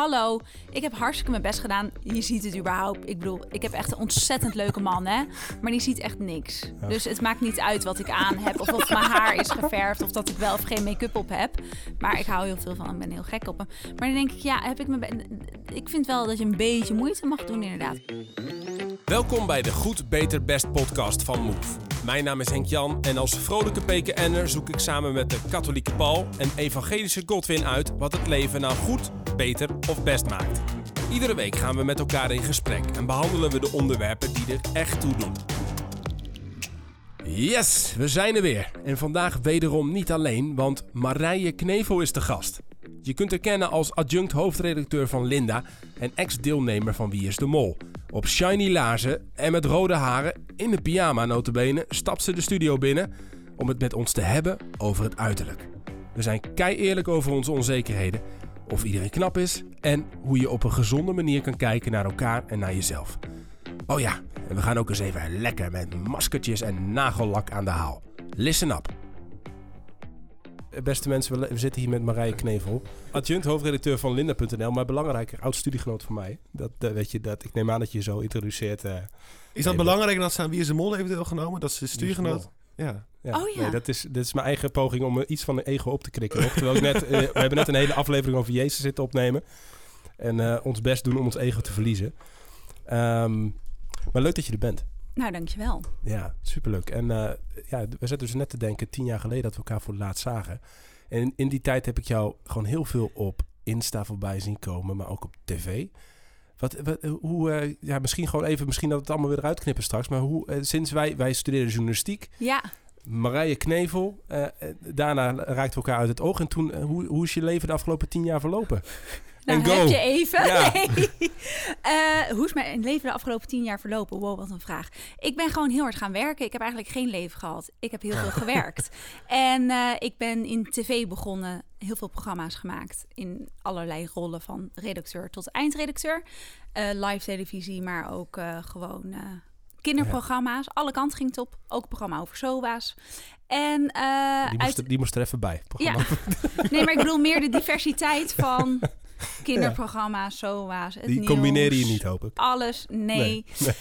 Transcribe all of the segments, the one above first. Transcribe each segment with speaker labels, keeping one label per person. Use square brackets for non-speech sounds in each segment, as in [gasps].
Speaker 1: hallo, ik heb hartstikke mijn best gedaan. Je ziet het überhaupt. Ik bedoel, ik heb echt een ontzettend leuke man, hè. Maar die ziet echt niks. Dus het maakt niet uit wat ik aan heb. Of of mijn haar is geverfd. Of dat ik wel of geen make-up op heb. Maar ik hou heel veel van hem. Ik ben heel gek op hem. Maar dan denk ik, ja, heb ik me... Ik vind wel dat je een beetje moeite mag doen, inderdaad.
Speaker 2: Welkom bij de Goed, Beter, Best podcast van Move. Mijn naam is Henk Jan en als vrolijke PKN'er zoek ik samen met de katholieke Paul en evangelische Godwin uit wat het leven nou goed, beter of best maakt. Iedere week gaan we met elkaar in gesprek en behandelen we de onderwerpen die er echt toe doen. Yes, we zijn er weer. En vandaag wederom niet alleen, want Marije Knevel is de gast. Je kunt haar kennen als adjunct hoofdredacteur van Linda en ex-deelnemer van Wie is de Mol. Op shiny laarzen en met rode haren, in de pyjama notabene, stapt ze de studio binnen om het met ons te hebben over het uiterlijk. We zijn kei eerlijk over onze onzekerheden, of iedereen knap is en hoe je op een gezonde manier kan kijken naar elkaar en naar jezelf. Oh ja, en we gaan ook eens even lekker met maskertjes en nagellak aan de haal. Listen up. Beste mensen, we zitten hier met Marije Knevel, adjunct hoofdredacteur van Linda.nl, maar belangrijker, oud studiegenoot van mij. Dat, dat weet je, dat, ik neem aan dat je je zo introduceert. uh,
Speaker 3: Is dat belangrijk dat ze aan Wie is de Mol heeft deelgenomen? Dat ze studiegenoot... Ja.
Speaker 2: Ja,
Speaker 1: Oh ja.
Speaker 2: Nee, dat, is, dat is mijn eigen poging om iets van een ego op te krikken. nog. Terwijl ik net, eh, we hebben net een hele aflevering over Jezus zitten opnemen. En eh, ons best doen om ons ego te verliezen. Ehm, maar leuk dat je er bent.
Speaker 1: Nou, dankjewel.
Speaker 2: Ja, superleuk. En eh, ja, we zaten dus net te denken, tien jaar geleden dat we elkaar voor het laatst zagen. En in, die tijd heb ik jou gewoon heel veel op Insta voorbij zien komen, maar ook op tv. Wat, wat, hoe, eh, ja, misschien gewoon even, misschien dat we het allemaal weer eruit knippen straks. Maar hoe, eh, sinds wij, wij studeerden journalistiek,
Speaker 1: Ja,
Speaker 2: Marije Knevel, daarna raakten we elkaar uit het oog. En toen, hoe, hoe is je leven de afgelopen tien jaar verlopen?
Speaker 1: Nou heb je even.
Speaker 2: Ja. [laughs]
Speaker 1: Nee. Eh, hoe is mijn leven de afgelopen tien jaar verlopen? Wow, wat een vraag. Ik ben gewoon heel hard gaan werken. Ik heb eigenlijk geen leven gehad. Ik heb heel veel [laughs] gewerkt. En eh, ik ben in tv begonnen. Heel veel programma's gemaakt. In allerlei rollen van redacteur tot eindredacteur. Eh, live televisie, maar ook gewoon... Kinderprogramma's, alle kanten ging het op. Ook programma over SOA's. En
Speaker 2: Die moest, er- die moest er even bij.
Speaker 1: ja, nee, maar ik bedoel meer de diversiteit van [laughs] [laughs] kinderprogramma's, SOA's, het
Speaker 2: Die
Speaker 1: nieuws.
Speaker 2: combineer je niet, hoop ik.
Speaker 1: Alles, nee.
Speaker 2: Nee, [laughs]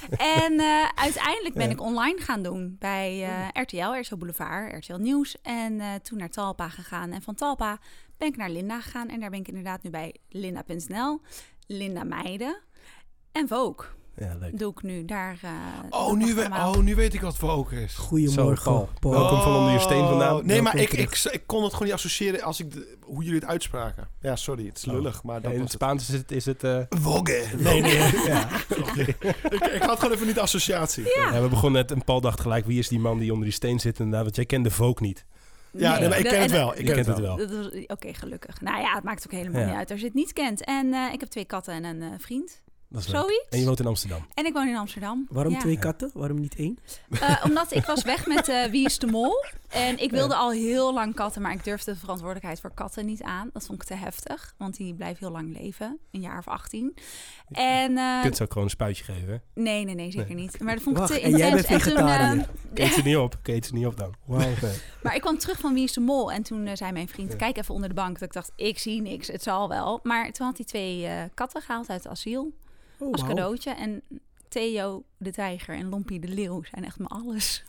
Speaker 1: En eh, uiteindelijk ben
Speaker 2: Ja.
Speaker 1: ik online gaan doen bij eh, RTL, RTL Boulevard, RTL Nieuws. En eh, toen naar Talpa gegaan. En van Talpa ben ik naar Linda gegaan. En daar ben ik inderdaad nu bij Linda.nl, Linda Meiden en Vogue
Speaker 2: Ja, leuk.
Speaker 1: doe ik nu. Daar, eh,
Speaker 3: Oh nu, we, oh, nu weet ik wat Vogue is.
Speaker 4: Goedemorgen,
Speaker 2: Zo, Paul.
Speaker 4: Paul.
Speaker 2: Welkom van onder je steen vandaan.
Speaker 3: Oh, Nee, maar ik, ik, ik kon het gewoon niet associëren als ik de- hoe jullie het uitspraken. Ja, sorry, het is
Speaker 2: Oh.
Speaker 3: lullig, maar dat
Speaker 2: in het
Speaker 3: het.
Speaker 2: Spaans is het... Is het eh,
Speaker 3: Vogue. Nee, nee.
Speaker 2: ja. [laughs]
Speaker 3: ik, ik had gewoon even niet de associatie.
Speaker 1: Ja.
Speaker 2: Ja, we begonnen net, en Paul dacht gelijk, wie is die man die onder die steen zit? Inderdaad, want jij kende Vogue niet.
Speaker 3: Ja, nee, maar ik ken het wel. Ik ken
Speaker 2: kent
Speaker 3: het wel.
Speaker 2: wel.
Speaker 1: Dat was- Oké, gelukkig. Nou ja, het maakt ook helemaal
Speaker 2: Ja.
Speaker 1: niet uit als je het niet kent. En eh, ik heb twee katten en een eh, vriend.
Speaker 2: Dat is leuk.
Speaker 1: Zoiets.
Speaker 2: En je woont in Amsterdam.
Speaker 1: En ik woon in Amsterdam.
Speaker 4: Waarom
Speaker 1: Ja.
Speaker 4: twee katten? Waarom niet één?
Speaker 1: Eh, omdat ik was weg met eh, Wie is de Mol. En ik wilde al heel lang katten, maar ik durfde de verantwoordelijkheid voor katten niet aan. Dat vond ik te heftig, want die blijven heel lang leven. Een jaar of 18. En eh,
Speaker 2: Je kunt ze ook gewoon een spuitje geven.
Speaker 1: nee, nee, nee, zeker niet. Maar dat vond ik
Speaker 4: Wacht,
Speaker 1: te
Speaker 4: en jij
Speaker 1: intens.
Speaker 4: bent
Speaker 1: En toen, eh,
Speaker 4: vegetariër?
Speaker 2: Ik eet ze niet op. Ik eet ze niet op dan.
Speaker 4: Wauw. [laughs]
Speaker 2: Nee.
Speaker 1: Maar ik kwam terug van Wie is de Mol. En toen eh, zei mijn vriend, kijk even onder de bank. Dat ik dacht, ik zie niks, het zal wel. Maar toen had hij twee eh, katten gehaald uit het asiel
Speaker 4: Oh,
Speaker 1: als cadeautje. En Theo de tijger en Lompie de leeuw zijn echt mijn alles.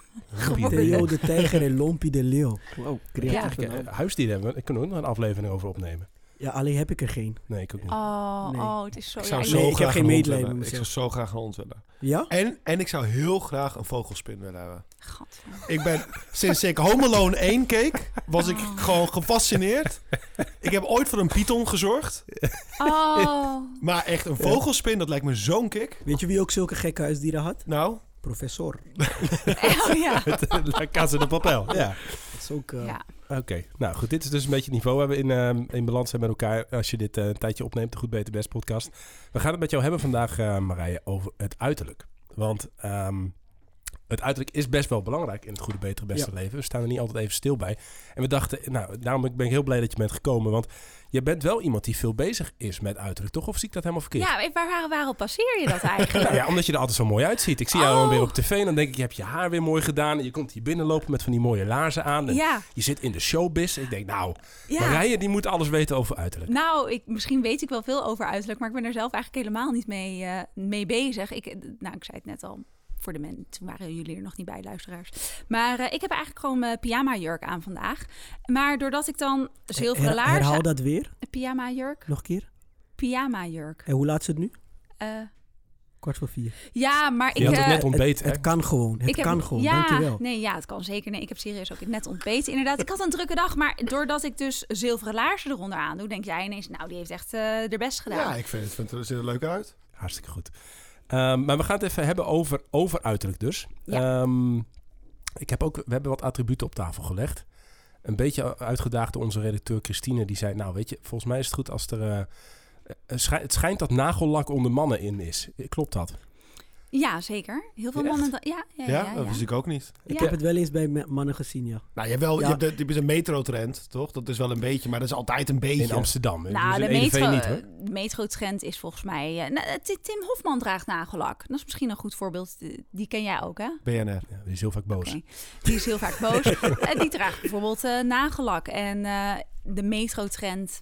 Speaker 4: Theo de tijger en Lompie de leeuw. Wow, creatief.
Speaker 1: Ja.
Speaker 2: Eigenlijk, huisdieren hebben we. Ik kan er ook nog een aflevering over opnemen.
Speaker 4: Ja, alleen heb ik er geen.
Speaker 2: Nee, ik ook niet.
Speaker 1: Oh,
Speaker 4: Nee.
Speaker 1: oh het is zo...
Speaker 3: Ik zou zo
Speaker 4: Nee, ik heb
Speaker 3: graag
Speaker 4: geen
Speaker 3: een hond
Speaker 4: medelijden met
Speaker 3: Ik zou zo graag een hond willen.
Speaker 4: Ja?
Speaker 3: En, en ik zou heel graag een vogelspin willen hebben. Ik ben sinds ik Home Alone 1 keek, was ik gewoon gefascineerd. Ik heb ooit voor een python gezorgd.
Speaker 1: Oh.
Speaker 3: Maar echt een vogelspin, dat lijkt me zo'n kick.
Speaker 4: Weet je wie ook zulke gekke huisdieren had?
Speaker 3: Nou,
Speaker 4: Professor. [laughs]
Speaker 1: oh ja.
Speaker 2: La Casa de Papel. Ja.
Speaker 4: Dat is ook... eh,
Speaker 1: ja.
Speaker 2: Oké, nou goed, dit is dus een beetje het niveau waar we in, ehm, in balans zijn met elkaar. Als je dit eh, een tijdje opneemt, de Goed Beter Best podcast. We gaan het met jou hebben vandaag, eh, Marije, over het uiterlijk. Want ehm, het uiterlijk is best wel belangrijk in het goede, betere, beste leven. We staan er niet altijd even stil bij. En we dachten, nou, daarom ben ik heel blij dat je bent gekomen. Want je bent wel iemand die veel bezig is met uiterlijk, toch? Of zie ik dat helemaal verkeerd?
Speaker 1: Ja, waar, waar, waarop passeer je dat [laughs] eigenlijk?
Speaker 2: Ja, omdat je er altijd zo mooi uitziet. Ik zie jou dan
Speaker 1: Oh.
Speaker 2: weer op tv en dan denk ik, je hebt je haar weer mooi gedaan. En je komt hier binnenlopen met van die mooie laarzen aan. En
Speaker 1: Ja,
Speaker 2: Je zit in de showbiz. Ik denk, nou,
Speaker 1: ja.
Speaker 2: Marije die moet alles weten over uiterlijk.
Speaker 1: Nou, ik, misschien weet ik wel veel over uiterlijk, maar ik ben er zelf eigenlijk helemaal niet mee, eh, mee bezig. Ik, nou, ik zei het net al. Voor de mensen, toen waren jullie er nog niet bij, luisteraars. Maar eh, ik heb eigenlijk gewoon mijn pyjama jurk aan vandaag. Maar doordat ik dan zilveren
Speaker 4: Her-
Speaker 1: laarzen...
Speaker 4: herhaal dat weer,
Speaker 1: Pyjama jurk?
Speaker 4: nog een keer.
Speaker 1: Pyjama jurk.
Speaker 4: En hoe laat is het nu?
Speaker 1: Eh,
Speaker 4: Kwart voor vier.
Speaker 1: ja, maar ik...
Speaker 2: Je had het
Speaker 1: eh,
Speaker 2: net ontbeten,
Speaker 4: Het,
Speaker 2: hè?
Speaker 4: het kan gewoon, het
Speaker 1: ik heb,
Speaker 4: kan gewoon,
Speaker 1: ja,
Speaker 4: dankjewel.
Speaker 1: Nee, ja, het kan zeker. Nee, ik heb serieus ook net ontbeten. Inderdaad, ik had een drukke dag, maar doordat ik dus zilveren laarzen eronder aan doe, denk jij ineens, nou, die heeft echt eh de best gedaan.
Speaker 3: Ja, ik vind het, vind het er ziet er leuk uit.
Speaker 2: Hartstikke goed. Ehm, maar we gaan het even hebben over, over uiterlijk dus.
Speaker 1: Ja.
Speaker 2: Ehm, ik heb ook, we hebben wat attributen op tafel gelegd. Een beetje uitgedaagd door onze redacteur Christine. Die zei, nou weet je, volgens mij is het goed als er... eh, eh, het schijnt dat nagellak onder mannen in is. Klopt dat?
Speaker 1: Ja, zeker. Heel veel
Speaker 2: Echt?
Speaker 1: mannen. Ja, ja,
Speaker 3: Ja,
Speaker 1: ja. ja,
Speaker 3: dat wist ik ook niet.
Speaker 4: Ik
Speaker 1: Ja.
Speaker 4: heb het wel eens bij mannen gezien, ja.
Speaker 3: Nou, je hebt wel,
Speaker 4: Ja.
Speaker 3: je hebt de, is een metrotrend, toch? Dat is wel een beetje, maar dat is altijd een beetje.
Speaker 2: In Amsterdam.
Speaker 1: Nou,
Speaker 2: Dus
Speaker 1: de metro,
Speaker 2: niet, hoor.
Speaker 1: de metrotrend is volgens mij... eh, nou, eh, Ti- Tim Hofman draagt nagellak. Dat is misschien een goed voorbeeld. Eh, Die ken jij ook, hè?
Speaker 3: BNR.
Speaker 2: Ja, die is heel vaak boos.
Speaker 1: Die is heel vaak boos. [laughs] Eh, die draagt bijvoorbeeld eh, nagellak. En eh, de metrotrend...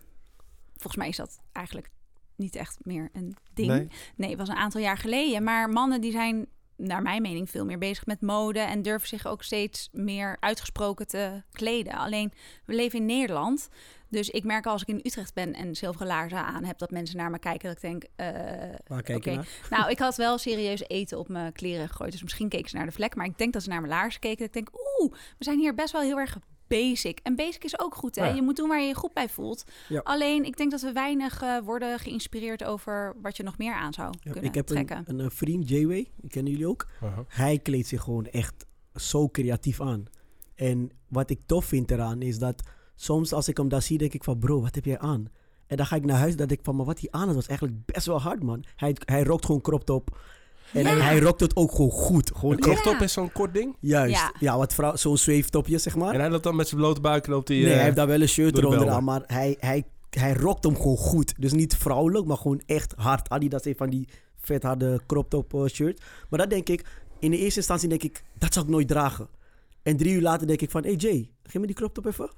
Speaker 1: Volgens mij is dat eigenlijk niet echt meer een ding.
Speaker 3: Nee.
Speaker 1: Nee, het was een aantal jaar geleden. Maar mannen die zijn, naar mijn mening, veel meer bezig met mode en durven zich ook steeds meer uitgesproken te kleden. Alleen, we leven in Nederland. Dus ik merk als ik in Utrecht ben en zilveren laarzen aan heb, dat mensen naar me kijken. Dat ik denk,
Speaker 4: je
Speaker 1: Oké. nou, ik had wel serieus eten op mijn kleren gegooid. Dus misschien keken ze naar de vlek. Maar ik denk dat ze naar mijn laarzen keken. Dat ik denk, oeh, we zijn hier best wel heel erg basic. En basic is ook goed, hè?
Speaker 2: Ja.
Speaker 1: Je moet doen waar je je goed bij voelt.
Speaker 4: Ja.
Speaker 1: Alleen, ik denk dat we weinig eh, worden geïnspireerd over wat je nog meer aan zou
Speaker 4: Ja,
Speaker 1: kunnen
Speaker 4: ik heb een,
Speaker 1: trekken.
Speaker 4: een, eh, vriend, J-Way, die kennen jullie ook.
Speaker 2: Uh-huh.
Speaker 4: Hij kleedt zich gewoon echt zo creatief aan. En wat ik tof vind eraan is dat soms als ik hem daar zie, denk ik van bro, wat heb jij aan? En dan ga ik naar huis, dan denk ik van, maar wat hij aan had was eigenlijk best wel hard, man. Hij, hij rookt gewoon crop top. En
Speaker 1: Ja.
Speaker 4: hij rookt het ook gewoon goed. Gewoon
Speaker 2: Een
Speaker 4: echt,
Speaker 2: crop top
Speaker 1: Ja.
Speaker 2: is zo'n kort ding.
Speaker 4: juist.
Speaker 1: Ja.
Speaker 4: Ja, wat vrouw, zo'n zweeftopje, zeg maar.
Speaker 2: En hij loopt dan met zijn blote buik loopt hij...
Speaker 4: nee,
Speaker 2: eh,
Speaker 4: hij heeft daar wel een shirt eronder aan, maar hij, hij, hij rockt hem gewoon goed. Dus niet vrouwelijk, maar gewoon echt hard. Adidas heeft van die vet harde crop top eh, shirt. Maar dat denk ik, in de eerste instantie denk ik, dat zou ik nooit dragen. En drie uur later denk ik van, hey Jay, geef me die crop top even.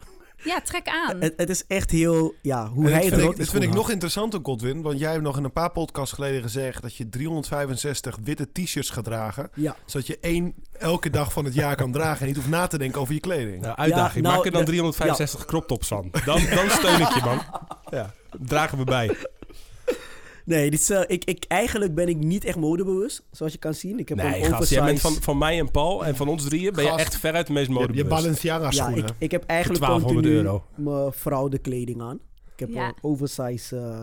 Speaker 1: Ja, trek aan.
Speaker 4: Het, het is echt heel, ja, hoe
Speaker 3: En
Speaker 4: hij
Speaker 3: dit
Speaker 4: het
Speaker 3: vind ik,
Speaker 4: rookt
Speaker 3: dit vind ik nog interessanter, Godwin. Want jij hebt nog in een paar podcasts geleden gezegd dat je 365 witte t-shirts gaat dragen.
Speaker 4: Ja,
Speaker 3: Zodat je één elke dag van het jaar kan dragen en niet hoeft na te denken over je kleding.
Speaker 2: Nou, uitdaging.
Speaker 4: Ja, nou,
Speaker 2: Maak er dan
Speaker 4: de-
Speaker 2: 365 crop tops van. Dan, dan steun ik je, man. [laughs] Ja, dragen we bij.
Speaker 4: Nee, dit is, eh, ik, ik, eigenlijk ben ik niet echt modebewust, zoals je kan zien. Ik heb
Speaker 2: Nee,
Speaker 4: een
Speaker 2: gast. Jij
Speaker 4: oversized...
Speaker 2: bent van, van mij en Paul en van ons drieën ben je echt veruit de meest
Speaker 3: Je, je
Speaker 2: modebewust.
Speaker 3: Balenciaga
Speaker 4: Ja,
Speaker 3: schoenen.
Speaker 4: ik, ik heb eigenlijk
Speaker 2: 1200
Speaker 4: continu
Speaker 2: euro.
Speaker 4: mijn vrouw de kleding aan. Ik heb
Speaker 1: Ja.
Speaker 4: een oversized, eh,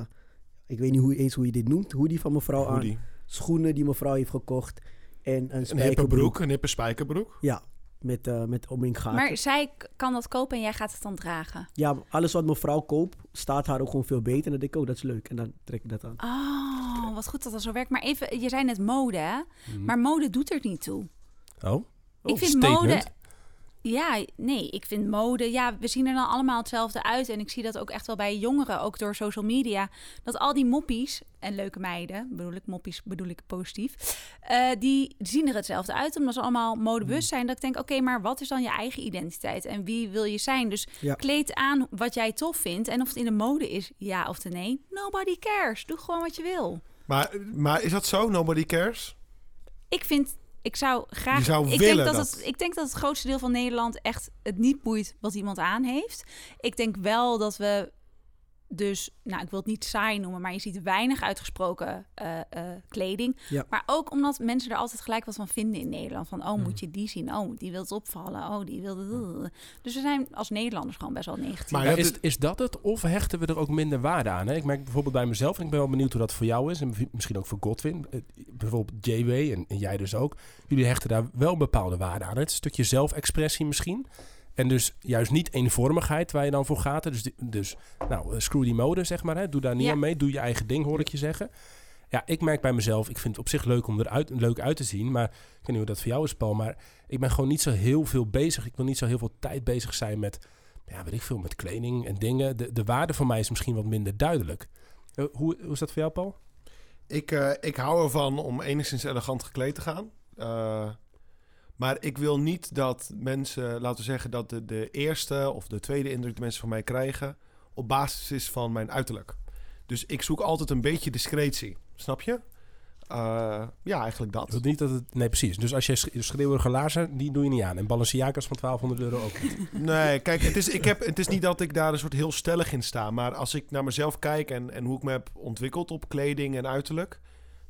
Speaker 4: ik weet niet hoe, eens hoe je dit noemt, hoodie van mijn vrouw aan. Schoenen die mijn vrouw heeft gekocht. En een
Speaker 3: Een hippe
Speaker 4: spijkerbroek.
Speaker 3: broek, een hippe spijkerbroek.
Speaker 4: Ja, met, eh met om in gaten.
Speaker 1: maar zij kan dat kopen en jij gaat het dan dragen.
Speaker 4: Ja, alles wat mijn vrouw koopt, staat haar ook gewoon veel beter. En dan denk ik, oh, dat is leuk. En dan trek ik dat aan.
Speaker 1: Oh, wat goed dat dat zo werkt. Maar even, je zei net mode, hè?
Speaker 2: Mhm.
Speaker 1: Maar mode doet er niet toe.
Speaker 2: Oh?
Speaker 1: ik vind
Speaker 2: statement.
Speaker 1: mode. Ja, nee, ik vind mode. Ja, we zien er dan allemaal hetzelfde uit. En ik zie dat ook echt wel bij jongeren, ook door social media. Dat al die moppies en leuke meiden, bedoel ik, moppies bedoel ik positief. eh, die zien er hetzelfde uit, omdat ze allemaal modebewust zijn. Dat ik denk, oké, maar wat is dan je eigen identiteit? En wie wil je zijn? Dus
Speaker 4: Ja.
Speaker 1: kleed aan wat jij tof vindt. En of het in de mode is, ja of nee, nobody cares. Doe gewoon wat je wil.
Speaker 3: Maar, maar is dat zo? Nobody cares?
Speaker 1: Ik vind, ik zou graag.
Speaker 3: Zou
Speaker 1: ik,
Speaker 3: willen
Speaker 1: denk dat
Speaker 3: dat-
Speaker 1: Het, ik denk dat het grootste deel van Nederland echt het niet boeit wat iemand aan heeft. Ik denk wel dat we dus, nou, ik wil het niet saai noemen, maar je ziet weinig uitgesproken eh, eh, kleding.
Speaker 4: Ja.
Speaker 1: Maar ook omdat mensen er altijd gelijk wat van vinden in Nederland. Van, oh,
Speaker 3: Hmm.
Speaker 1: moet je die zien? Oh, die wil het opvallen. Oh, die wil... Dus we zijn als Nederlanders gewoon best wel negatief.
Speaker 3: Maar
Speaker 2: Ja, is,
Speaker 3: is-
Speaker 2: dat het? Of hechten we er ook minder waarde aan? Hè? Ik merk bijvoorbeeld bij mezelf, en ik ben wel benieuwd hoe dat voor jou is. En misschien ook voor Godwin. Eh, Bijvoorbeeld JW en, en jij dus ook. Jullie hechten daar wel een bepaalde waarde aan. hè? Het is een stukje zelfexpressie misschien. En dus juist niet eenvormigheid waar je dan voor gaat. hè. Dus, dus nou, eh, screw die mode, zeg maar. Hè? Doe daar niet
Speaker 1: Ja.
Speaker 2: aan mee. Doe je eigen ding, hoor ik je zeggen. Ja, ik merk bij mezelf, ik vind het op zich leuk om eruit, leuk uit te zien. Maar ik weet niet hoe dat voor jou is, Paul. Maar ik ben gewoon niet zo heel veel bezig. Ik wil niet zo heel veel tijd bezig zijn met, ja, weet ik veel, met kleding en dingen. De, de waarde voor mij is misschien wat minder duidelijk. Eh, hoe, hoe is dat voor jou, Paul?
Speaker 3: Ik, eh, ik hou ervan om enigszins elegant gekleed te gaan. Eh, maar ik wil niet dat mensen, laten we zeggen, dat de, de eerste of de tweede indruk die mensen van mij krijgen op basis is van mijn uiterlijk. Dus ik zoek altijd een beetje discretie. Snap je? Uh, ja, eigenlijk dat.
Speaker 2: dat niet dat het, nee, precies. Dus als je schreeuwige laarzen, die doe je niet aan. En Balenciaga's van 1200 euro ook niet. [laughs]
Speaker 3: Nee, kijk, het is, ik heb, het is niet dat ik daar een soort heel stellig in sta. Maar als ik naar mezelf kijk en, en hoe ik me heb ontwikkeld op kleding en uiterlijk...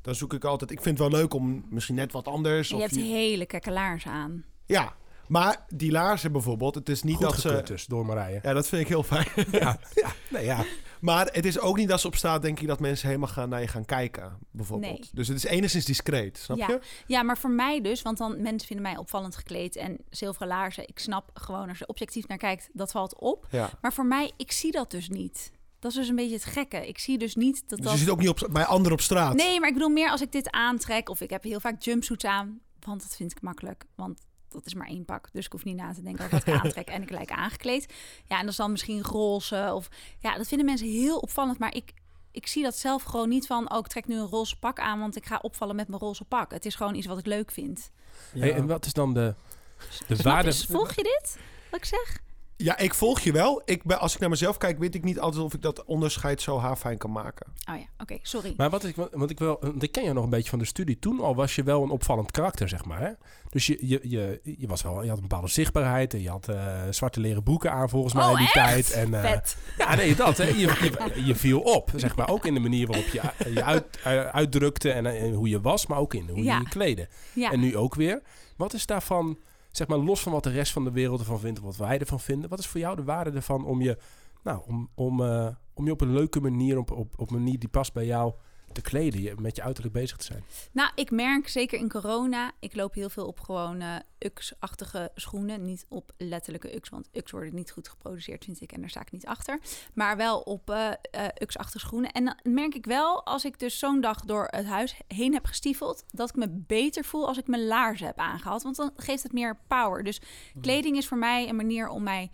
Speaker 3: dan zoek ik altijd... Ik vind het wel leuk om misschien net wat anders...
Speaker 1: Je of hebt je... hele kekke laarzen aan.
Speaker 3: Ja, maar die laarzen bijvoorbeeld, het is niet
Speaker 2: Goed
Speaker 3: dat ze...
Speaker 2: dus door Marije.
Speaker 3: Ja, dat vind ik heel fijn. [laughs]
Speaker 2: ja, [laughs] ja, nee, ja.
Speaker 3: Maar het is ook niet dat ze op straat, denk ik, dat mensen helemaal gaan naar je gaan kijken, bijvoorbeeld.
Speaker 1: Nee.
Speaker 3: Dus het is enigszins discreet, snap
Speaker 1: ja.
Speaker 3: je?
Speaker 1: Ja, maar voor mij dus, want dan mensen vinden mij opvallend gekleed en zilveren laarzen. Ik snap gewoon als je objectief naar kijkt, dat valt op.
Speaker 3: Ja.
Speaker 1: Maar voor mij, ik zie dat dus niet. Dat is dus een beetje het gekke. Ik zie dus niet dat
Speaker 3: Dus
Speaker 1: dat...
Speaker 3: je zit ook niet op, bij anderen op straat?
Speaker 1: Nee, maar ik bedoel meer als ik dit aantrek of ik heb heel vaak jumpsuits aan, want dat vind ik makkelijk. Want dat is maar één pak. Dus ik hoef niet na te denken over wat ik [laughs] aantrek en ik lijk aangekleed. Ja, en dat is dan misschien roze of... Ja, dat vinden mensen heel opvallend. Maar ik, ik zie dat zelf gewoon niet van... Oh, ik trek nu een roze pak aan, want ik ga opvallen met mijn roze pak. Het is gewoon iets wat ik leuk vind.
Speaker 2: Ja. Hey, en wat is dan de, de
Speaker 1: Snap
Speaker 2: waarde...
Speaker 1: volg je dit? Wat ik zeg?
Speaker 3: Ja, ik volg je wel. Ik ben, als ik naar mezelf kijk, weet ik niet altijd of ik dat onderscheid zo haarfijn kan maken.
Speaker 1: Oh ja, oké, sorry.
Speaker 2: Maar wat ik, want ik, wil, want ik ken je nog een beetje van de studie. Toen al was je wel een opvallend karakter, zeg maar. Hè? Dus je, je, je, je, was wel, je had een bepaalde zichtbaarheid. En je had eh, zwarte leren broeken aan, volgens mij,
Speaker 1: Oh,
Speaker 2: in die
Speaker 1: echt?
Speaker 2: tijd. En, eh,
Speaker 1: Vet.
Speaker 2: Ja, nee, dat. Hè. Je, je, je viel op, zeg maar. Ook in de manier waarop je je uit, eh, uitdrukte en, eh, hoe je was. Maar ook in hoe
Speaker 1: Ja.
Speaker 2: je je kleedde.
Speaker 1: Ja.
Speaker 2: En nu ook weer. Wat is daarvan, zeg maar, los van wat de rest van de wereld ervan vindt... of wat wij ervan vinden... wat is voor jou de waarde ervan om je... Nou, om, om, eh, om je op een leuke manier, op, op, op een manier die past bij jou... te kleden, je met je uiterlijk bezig te zijn.
Speaker 1: Nou, ik merk zeker in corona, ik loop heel veel op gewoon eh, UX-achtige schoenen. Niet op letterlijke UX, want UX worden niet goed geproduceerd, vind ik. En daar sta ik niet achter. Maar wel op eh eh, UX-achtige schoenen. En dan merk ik wel, als ik dus zo'n dag door het huis heen heb gestiefeld... dat ik me beter voel als ik mijn laarzen heb aangehad. Want dan geeft het meer power. Dus kleding is voor mij een manier om mij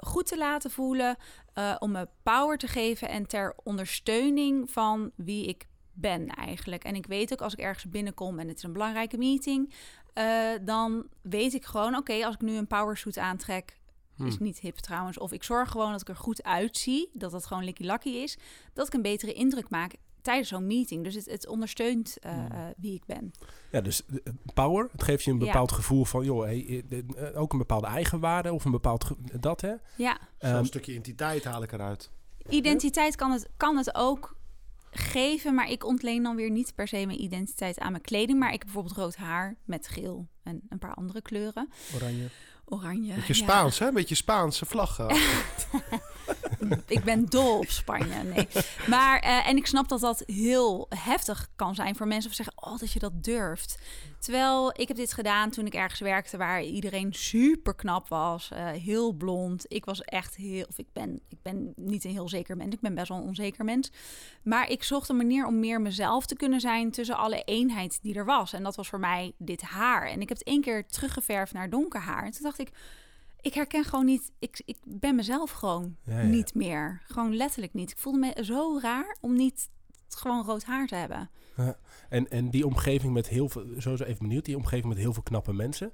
Speaker 1: goed te laten voelen... eh, om me power te geven en ter ondersteuning van wie ik ben eigenlijk. En ik weet ook als ik ergens binnenkom en het is een belangrijke meeting, eh, dan weet ik gewoon, oké, als ik nu een powersuit aantrek,
Speaker 2: Hm.
Speaker 1: is niet hip trouwens, of ik zorg gewoon dat ik er goed uitzie, dat het gewoon likkie lakkie is, dat ik een betere indruk maak tijdens zo'n meeting. Dus het, het ondersteunt eh,
Speaker 2: Hm.
Speaker 1: eh, wie ik ben.
Speaker 2: Ja, dus eh, power, het geeft je een
Speaker 1: Ja.
Speaker 2: bepaald gevoel van... joh, hey, ook een bepaalde eigenwaarde of een bepaald... dat, hè?
Speaker 1: Ja,
Speaker 3: Zo'n
Speaker 2: Ehm,
Speaker 3: stukje identiteit haal ik eruit.
Speaker 1: identiteit kan het, kan het ook geven, maar ik ontleen dan weer niet per se mijn identiteit aan mijn kleding. Maar ik heb bijvoorbeeld rood haar met geel en een paar andere kleuren.
Speaker 4: Oranje.
Speaker 1: Oranje.
Speaker 3: Beetje
Speaker 1: ja.
Speaker 3: Spaans, hè? Een beetje Spaanse vlaggen. [laughs] [laughs]
Speaker 1: ik ben dol op Spanje. Nee. Maar, eh, en ik snap dat dat heel heftig kan zijn voor mensen. Of zeggen, oh, dat je dat durft. Terwijl ik heb dit gedaan toen ik ergens werkte waar iedereen super knap was. eh, heel blond. Ik was echt heel, of ik ben, ik ben niet een heel zeker mens. Ik ben best wel een onzeker mens. Maar ik zocht een manier om meer mezelf te kunnen zijn tussen alle eenheid die er was. En dat was voor mij dit haar. En ik heb het één keer teruggeverfd naar donker haar. En toen dacht ik, ik herken gewoon niet, ik, ik ben mezelf gewoon
Speaker 2: Ja, ja.
Speaker 1: niet meer. Gewoon letterlijk niet. Ik voelde me zo raar om niet gewoon rood haar te hebben.
Speaker 2: En, en die omgeving met heel veel... Sowieso even benieuwd, die omgeving met heel veel knappe mensen...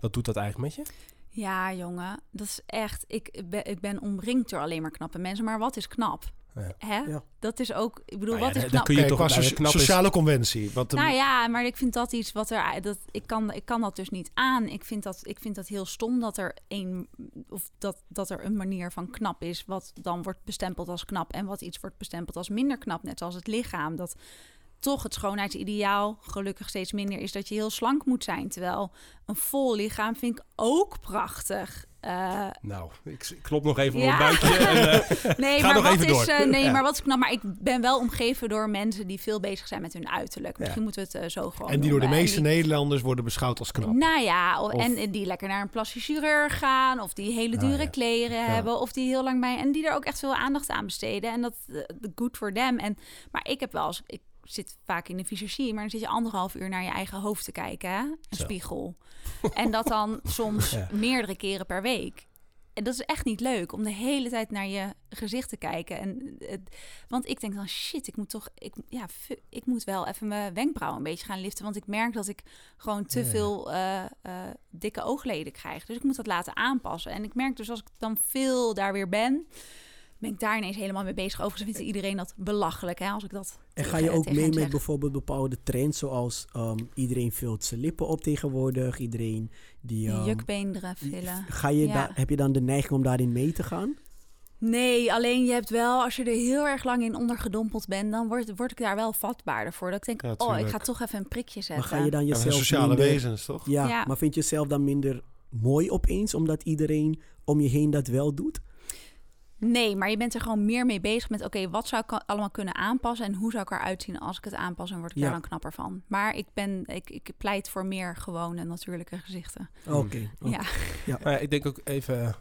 Speaker 2: wat doet dat eigenlijk met je?
Speaker 1: Ja, jongen, dat is echt. Ik ben, ik ben omringd door alleen maar knappe mensen. Maar wat is knap?
Speaker 2: Ja.
Speaker 1: Hè?
Speaker 4: Ja.
Speaker 1: Dat is ook. Ik bedoel,
Speaker 2: Nou ja,
Speaker 1: wat is knap?
Speaker 2: kun je
Speaker 3: Kijk,
Speaker 2: toch
Speaker 3: qua
Speaker 2: is-
Speaker 3: sociale conventie. Wat een-
Speaker 1: Nou ja, maar ik vind dat iets wat er. Dat, ik, kan, ik kan dat dus niet aan. Ik vind dat, ik vind dat heel stom dat er een. Of dat, dat er een manier van knap is. Wat dan wordt bestempeld als knap. En wat iets wordt bestempeld als minder knap. Net zoals het lichaam. Dat toch het schoonheidsideaal gelukkig steeds minder is dat je heel slank moet zijn. Terwijl een vol lichaam vind ik ook prachtig. Eh,
Speaker 2: Nou, ik, klop nog even
Speaker 1: Ja.
Speaker 2: op mijn buikje. [laughs] En, eh,
Speaker 1: Nee,
Speaker 2: Ga
Speaker 1: maar
Speaker 2: nog
Speaker 1: wat
Speaker 2: even
Speaker 1: is,
Speaker 2: door.
Speaker 1: eh, nee
Speaker 2: Ja.
Speaker 1: maar wat is knap? Maar ik ben wel omgeven door mensen die veel bezig zijn met hun uiterlijk. Misschien
Speaker 2: Ja.
Speaker 1: moeten we het eh, zo gewoon
Speaker 3: en die door de meeste
Speaker 1: die-
Speaker 3: Nederlanders worden beschouwd als knap.
Speaker 1: Nou ja,
Speaker 3: Of-
Speaker 1: en die lekker naar een plastic chirurg gaan, of die hele
Speaker 2: Ah,
Speaker 1: dure
Speaker 2: ja.
Speaker 1: kleren hebben, of die heel lang bij en die er ook echt veel aandacht aan besteden. En dat eh, good for them. En maar ik heb wel eens, ik zit vaak in de visagie, maar dan zit je anderhalf uur naar je eigen hoofd te kijken, hè? een
Speaker 2: Zo.
Speaker 1: spiegel. [laughs] en dat dan soms
Speaker 2: Ja.
Speaker 1: meerdere keren per week. En dat is echt niet leuk om de hele tijd naar je gezicht te kijken. En het, want ik denk dan, shit, ik moet toch, ik, ja, ik moet wel even mijn wenkbrauwen een beetje gaan liften. Want ik merk dat ik gewoon te
Speaker 2: Ja.
Speaker 1: veel eh, eh, dikke oogleden krijg. Dus ik moet dat laten aanpassen. En ik merk dus als ik dan veel daar weer ben, ben ik daar ineens helemaal mee bezig. Overigens vindt iedereen dat belachelijk, hè, als ik dat
Speaker 4: En ga je ook mee met bijvoorbeeld bepaalde trends, zoals ehm, iedereen vult zijn lippen op tegenwoordig, iedereen die... Ehm,
Speaker 1: jukbeenderen vullen.
Speaker 4: Ga je
Speaker 1: Ja.
Speaker 4: heb je dan de neiging om daarin mee te gaan?
Speaker 1: Nee, alleen je hebt wel, als je er heel erg lang in ondergedompeld bent, dan word, word ik daar wel vatbaarder voor. Dat ik denk,
Speaker 3: Ja,
Speaker 1: oh, ik ga toch even een prikje
Speaker 4: Maar
Speaker 1: zetten.
Speaker 4: ga je dan
Speaker 3: Ja, we zijn
Speaker 4: jezelf
Speaker 3: sociale
Speaker 4: minder,
Speaker 3: wezens, toch?
Speaker 4: Ja,
Speaker 1: Ja.
Speaker 4: maar vind je jezelf dan minder mooi opeens, omdat iedereen om je heen dat wel doet?
Speaker 1: Nee, maar je bent er gewoon meer mee bezig met... oké, wat zou ik allemaal kunnen aanpassen... en hoe zou ik eruit zien als ik het aanpas... en word ik
Speaker 4: Ja.
Speaker 1: daar dan knapper van. Maar ik, ben, ik, ik pleit voor meer gewone, natuurlijke gezichten.
Speaker 4: Oké. oké.
Speaker 1: Ja.
Speaker 2: Maar ja, ik denk ook even,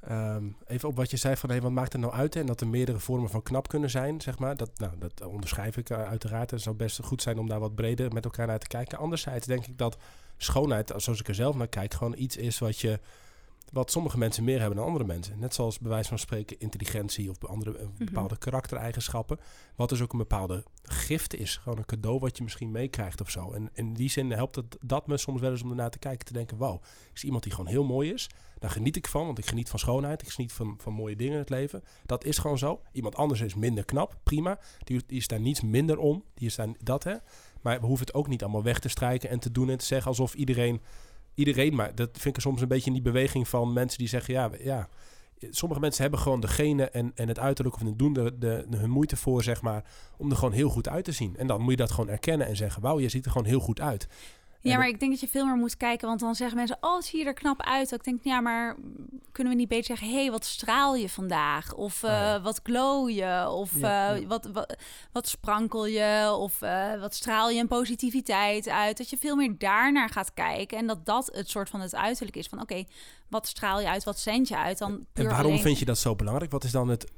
Speaker 2: ehm, even op wat je zei van hey, wat maakt het nou uit? hè? En dat er meerdere vormen van knap kunnen zijn, zeg maar. Dat, nou, dat onderschrijf ik eh, uiteraard. Het zou best goed zijn om daar wat breder met elkaar naar te kijken. Anderzijds denk ik dat schoonheid, zoals ik er zelf naar kijk, gewoon iets is wat je wat sommige mensen meer hebben dan andere mensen. Net zoals bij wijze van spreken intelligentie of andere eh, bepaalde karaktereigenschappen. Wat dus ook een bepaalde gift is. Gewoon een cadeau wat je misschien meekrijgt of zo. En in die zin helpt het dat me soms wel eens om ernaar te kijken. Te denken, wow, is iemand die gewoon heel mooi is. Daar geniet ik van, want ik geniet van schoonheid. Ik geniet van, van mooie dingen in het leven. Dat is gewoon zo. Iemand anders is minder knap, prima. Die, die is daar niets minder om. Die is daar dat, hè. Maar we hoeven het ook niet allemaal weg te strijken en te doen en te zeggen alsof iedereen... Iedereen, maar dat vind ik soms een beetje in die beweging van mensen die zeggen... ja, ja sommige mensen hebben gewoon de genen en, en het uiterlijk... of doen de, de, de- hun moeite voor, zeg maar... om er gewoon heel goed uit te zien. En dan moet je dat gewoon erkennen en zeggen... wauw, je ziet er gewoon heel goed uit.
Speaker 1: Ja, maar ik denk dat je veel meer moet kijken, want dan zeggen mensen, oh, zie je er knap uit. Ik denk, ja, maar kunnen we niet beter zeggen, hé, hey, wat straal je vandaag? Of eh,
Speaker 2: Ah, ja.
Speaker 1: wat glow je? Of
Speaker 4: Ja,
Speaker 1: eh. Wat, wat, wat sprankel je? Of eh, wat straal je een positiviteit uit? Dat je veel meer daarnaar gaat kijken en dat dat het soort van het uiterlijk is. Van oké, wat straal je uit? Wat zend je uit? Dan
Speaker 2: En waarom
Speaker 1: alleen-
Speaker 2: vind je dat zo belangrijk? Wat is dan het...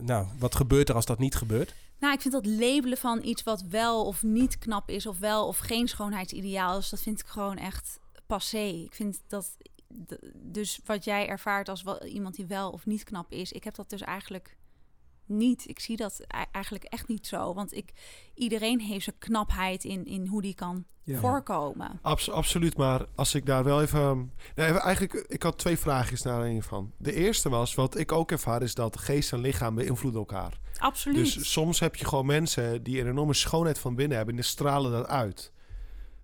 Speaker 2: nou, wat gebeurt er als dat niet gebeurt?
Speaker 1: Nou, ik vind dat labelen van iets wat wel of niet knap is, of wel of geen schoonheidsideaal is, dat vind ik gewoon echt passé. Ik vind dat. Dus wat jij ervaart als iemand die wel of niet knap is, ik heb dat dus eigenlijk niet. Ik zie dat e- eigenlijk echt niet zo. Want ik, iedereen heeft zijn knapheid in, in hoe die kan
Speaker 4: Ja.
Speaker 1: voorkomen.
Speaker 3: Abs- absoluut, maar als ik daar wel even... Nee, even- eigenlijk, ik had twee vraagjes naar een van. De eerste was, wat ik ook ervaar, is dat geest en lichaam beïnvloeden elkaar.
Speaker 1: Absoluut.
Speaker 3: Dus soms heb je gewoon mensen die een enorme schoonheid van binnen hebben en die stralen dat uit.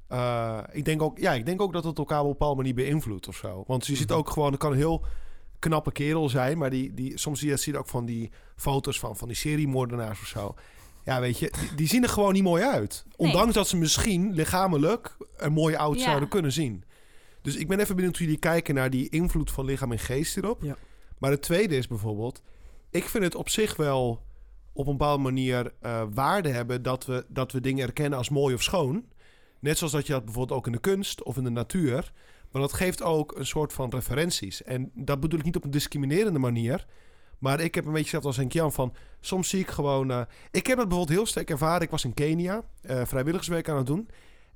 Speaker 3: Eh, ik, denk ook, ja, ik denk ook dat het elkaar op een bepaalde manier beïnvloedt of zo. Want je ziet ook gewoon, het kan heel knappe kerel zijn, maar die, die, soms zie je, zie je ook van die foto's van, van die seriemoordenaars of zo. Ja, weet je, die, die zien er gewoon niet mooi uit.
Speaker 1: Nee.
Speaker 3: Ondanks dat ze misschien lichamelijk er mooi oud
Speaker 1: Ja.
Speaker 3: zouden kunnen zien. Dus ik ben even benieuwd hoe jullie kijken naar die invloed van lichaam en geest hierop.
Speaker 4: Ja.
Speaker 3: Maar het tweede is bijvoorbeeld, ik vind het op zich wel op een bepaalde manier eh, waarde hebben dat we, dat we dingen erkennen als mooi of schoon. Net zoals dat je dat bijvoorbeeld ook in de kunst of in de natuur. Maar dat geeft ook een soort van referenties. En dat bedoel ik niet op een discriminerende manier. Maar ik heb een beetje zelf als een Jan van... Soms zie ik gewoon... eh, ik heb het bijvoorbeeld heel sterk ervaren. Ik was in Kenia eh, vrijwilligerswerk aan het doen.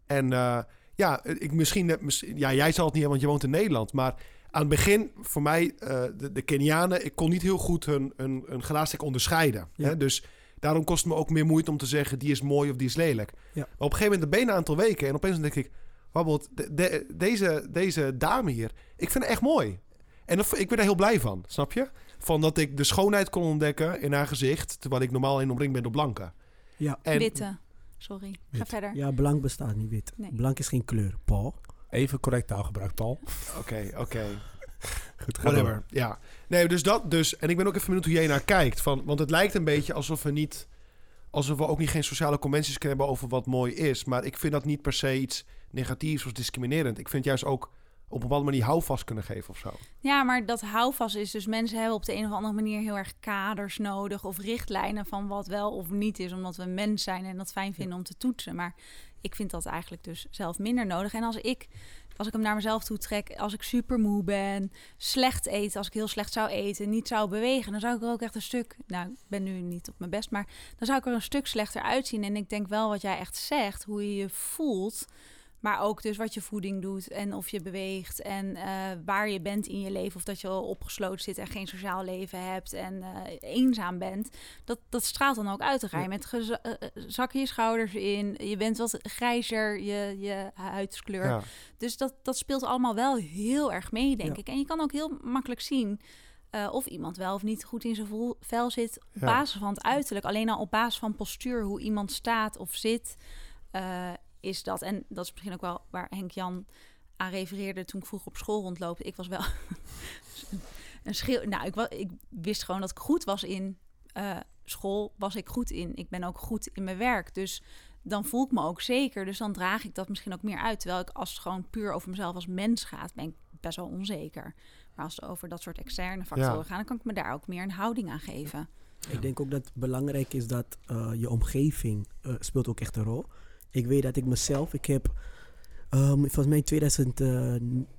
Speaker 3: En eh, ja, ik misschien, misschien... Ja, jij zal het niet hebben, want je woont in Nederland. Maar aan het begin, voor mij, de, de Kenianen... Ik kon niet heel goed hun, hun, hun onderscheiden.
Speaker 4: Ja.
Speaker 3: Hè? Dus daarom kost het me ook meer moeite om te zeggen... die is mooi of die is lelijk.
Speaker 4: Ja.
Speaker 3: Maar op een gegeven moment ben een aantal weken... en opeens denk ik... De, de- deze, deze dame hier, ik vind haar echt mooi. En dat, ik ben daar heel blij van, snap je? Van dat ik de schoonheid kon ontdekken in haar gezicht... terwijl ik normaal in omringd ben door blanken.
Speaker 4: Ja.
Speaker 3: En,
Speaker 1: Witte. Sorry. Ga verder.
Speaker 4: ja, blank bestaat niet wit.
Speaker 1: Nee.
Speaker 4: Blank is geen kleur, Paul.
Speaker 2: Even correct taalgebruik, Paul.
Speaker 3: Oké, oké.
Speaker 2: Goed, ga
Speaker 3: Whatever,
Speaker 2: door.
Speaker 3: ja. Nee, dus dat dus. En ik ben ook even benieuwd hoe jij naar kijkt. Van, want het lijkt een beetje alsof we niet... alsof we ook niet geen sociale conventies kunnen hebben over wat mooi is. Maar ik vind dat niet per se iets negatiefs of discriminerend. Ik vind juist ook op een bepaalde manier houvast kunnen geven of zo.
Speaker 1: Ja, maar dat houvast is dus mensen hebben op de een of andere manier heel erg kaders nodig of richtlijnen van wat wel of niet is, omdat we mens zijn en dat fijn vinden om te toetsen. Maar ik vind dat eigenlijk dus zelf minder nodig. En als ik, als ik hem naar mezelf toe trek, als ik super moe ben, slecht eet, als ik heel slecht zou eten, niet zou bewegen, dan zou ik er ook echt een stuk, nou, ik ben nu niet op mijn best, maar dan zou ik er een stuk slechter uitzien. En ik denk wel wat jij echt zegt, hoe je je voelt maar ook dus wat je voeding doet en of je beweegt en uh, waar je bent in je leven. Of dat je opgesloten zit en geen sociaal leven hebt en uh, eenzaam bent. Dat, dat straalt dan ook uit. Je met uh, zakken je schouders in. Je bent wat grijzer, je, je huidskleur. Ja. Dus dat, dat speelt allemaal wel heel erg mee, denk ja. ik. En je kan ook heel makkelijk zien... Uh, of iemand wel of niet goed in zijn vel zit op ja. basis van het uiterlijk. Alleen al op basis van postuur, hoe iemand staat of zit... Uh, is dat, en dat is misschien ook wel waar Henk Jan aan refereerde toen ik vroeger op school rondloopte. Ik was wel [laughs] een schil. Nou, ik, was, ik wist gewoon dat ik goed was in uh, school, was ik goed in. Ik ben ook goed in mijn werk. Dus dan voel ik me ook zeker. Dus dan draag ik dat misschien ook meer uit. Terwijl ik als het gewoon puur over mezelf als mens gaat, ben ik best wel onzeker. Maar als het over dat soort externe factoren ja. gaat, dan kan ik me daar ook meer een houding aan geven.
Speaker 4: Ik denk ook dat het belangrijk is dat uh, je omgeving uh, speelt ook echt een rol. Ik weet dat ik mezelf, ik heb, um, volgens mij 2000, uh,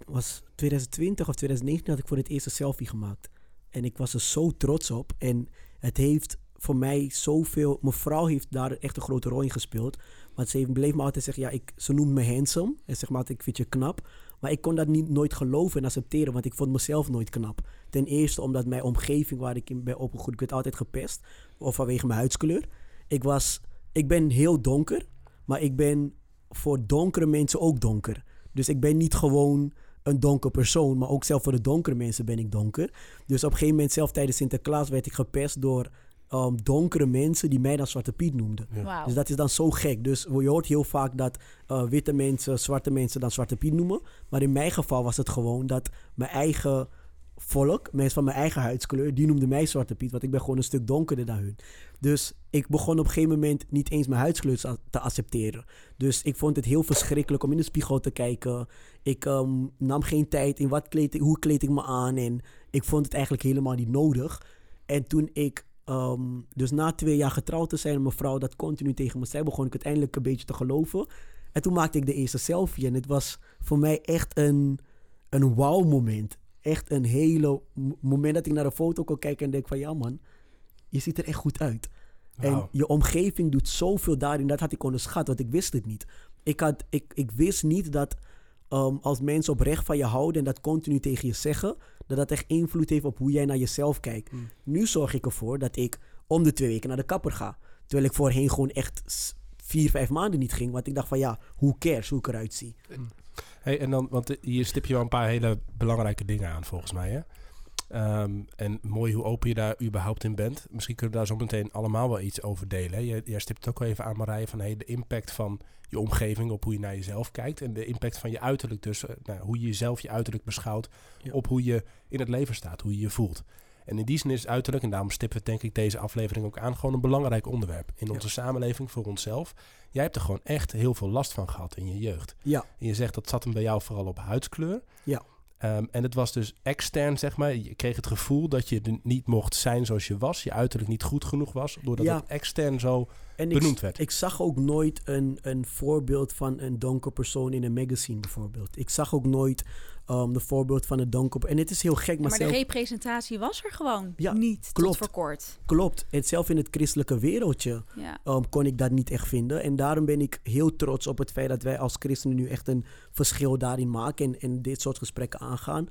Speaker 4: was 2020 of 2019 had ik voor het eerst een selfie gemaakt. En ik was er zo trots op. En het heeft voor mij zoveel, mijn vrouw heeft daar echt een grote rol in gespeeld. Want ze bleef me altijd zeggen, ja, ik, ze noemt me handsome. En zeg maar, ik vind je knap. Maar ik kon dat niet, nooit geloven en accepteren, want ik vond mezelf nooit knap. Ten eerste omdat mijn omgeving waar ik in ben opgegroeid, ik werd altijd gepest. Of vanwege mijn huidskleur. Ik, was, ik ben heel donker. Maar ik ben voor donkere mensen ook donker. Dus ik ben niet gewoon een donker persoon, maar ook zelf voor de donkere mensen ben ik donker. Dus op een gegeven moment, zelf tijdens Sinterklaas, werd ik gepest door um, donkere mensen die mij dan Zwarte Piet noemden.
Speaker 1: Wow.
Speaker 4: Dus dat is dan zo gek. Dus je hoort heel vaak dat uh, witte mensen zwarte mensen dan Zwarte Piet noemen. Maar in mijn geval was het gewoon dat mijn eigen volk, mensen van mijn eigen huidskleur, die noemden mij Zwarte Piet, want ik ben gewoon een stuk donkerder dan hun. Dus ik begon op een gegeven moment niet eens mijn huidskleur te accepteren. Dus ik vond het heel verschrikkelijk om in de spiegel te kijken. Ik um, nam geen tijd in wat kleed hoe kleed ik me aan en ik vond het eigenlijk helemaal niet nodig. En toen ik um, dus na twee jaar getrouwd te zijn met mijn vrouw dat continu tegen me zei, begon ik uiteindelijk een beetje te geloven. En toen maakte ik de eerste selfie en het was voor mij echt een, een wow moment echt een hele moment dat ik naar de foto kon kijken en denk van ja man, je ziet er echt goed uit. Wow. En je omgeving doet zoveel daarin. Dat had ik onderschat, want ik wist het niet. Ik, had, ik, ik wist niet dat um, als mensen oprecht van je houden en dat continu tegen je zeggen, dat dat echt invloed heeft op hoe jij naar jezelf kijkt.
Speaker 3: Hmm.
Speaker 4: Mm. Nu zorg ik ervoor dat ik om de twee weken naar de kapper ga. Terwijl ik voorheen gewoon echt vier, vijf maanden niet ging. Want ik dacht van ja, hoe cares hoe ik eruit zie.
Speaker 2: Hey, en dan, want hier stip je wel een paar hele belangrijke dingen aan, volgens mij. Hè? Um, en mooi hoe open je daar überhaupt in bent. Misschien kunnen we daar zo meteen allemaal wel iets over delen. Jij, jij stipt het ook wel even aan, Marije, van hey, de impact van je omgeving op hoe je naar jezelf kijkt. En de impact van je uiterlijk, dus nou, hoe je jezelf, je uiterlijk beschouwt, ja. op hoe je in het leven staat, hoe je je voelt. En in die zin is uiterlijk, en daarom stippen we denk ik deze aflevering ook aan, gewoon een belangrijk onderwerp in onze ja. samenleving voor onszelf. Jij hebt er gewoon echt heel veel last van gehad in je jeugd.
Speaker 4: Ja.
Speaker 2: En je zegt dat zat hem bij jou vooral op huidskleur.
Speaker 4: Ja.
Speaker 2: Um, en het was dus extern, zeg maar. Je kreeg het gevoel dat je niet mocht zijn zoals je was. Je uiterlijk niet goed genoeg was. Doordat ja. het extern zo
Speaker 4: en
Speaker 2: benoemd
Speaker 4: ik,
Speaker 2: werd.
Speaker 4: Ik zag ook nooit een, een voorbeeld van een donker persoon in een magazine bijvoorbeeld. Ik zag ook nooit um, de voorbeeld van een donker... En het is heel gek, maar,
Speaker 1: maar
Speaker 4: zelf...
Speaker 1: de representatie was er gewoon
Speaker 4: ja,
Speaker 1: niet
Speaker 4: klopt,
Speaker 1: tot voor kort.
Speaker 4: Klopt. En zelf in het christelijke wereldje
Speaker 1: ja.
Speaker 4: um, kon ik dat niet echt vinden. En daarom ben ik heel trots op het feit dat wij als christenen nu echt een verschil daarin maken en, en dit soort gesprekken aangaan.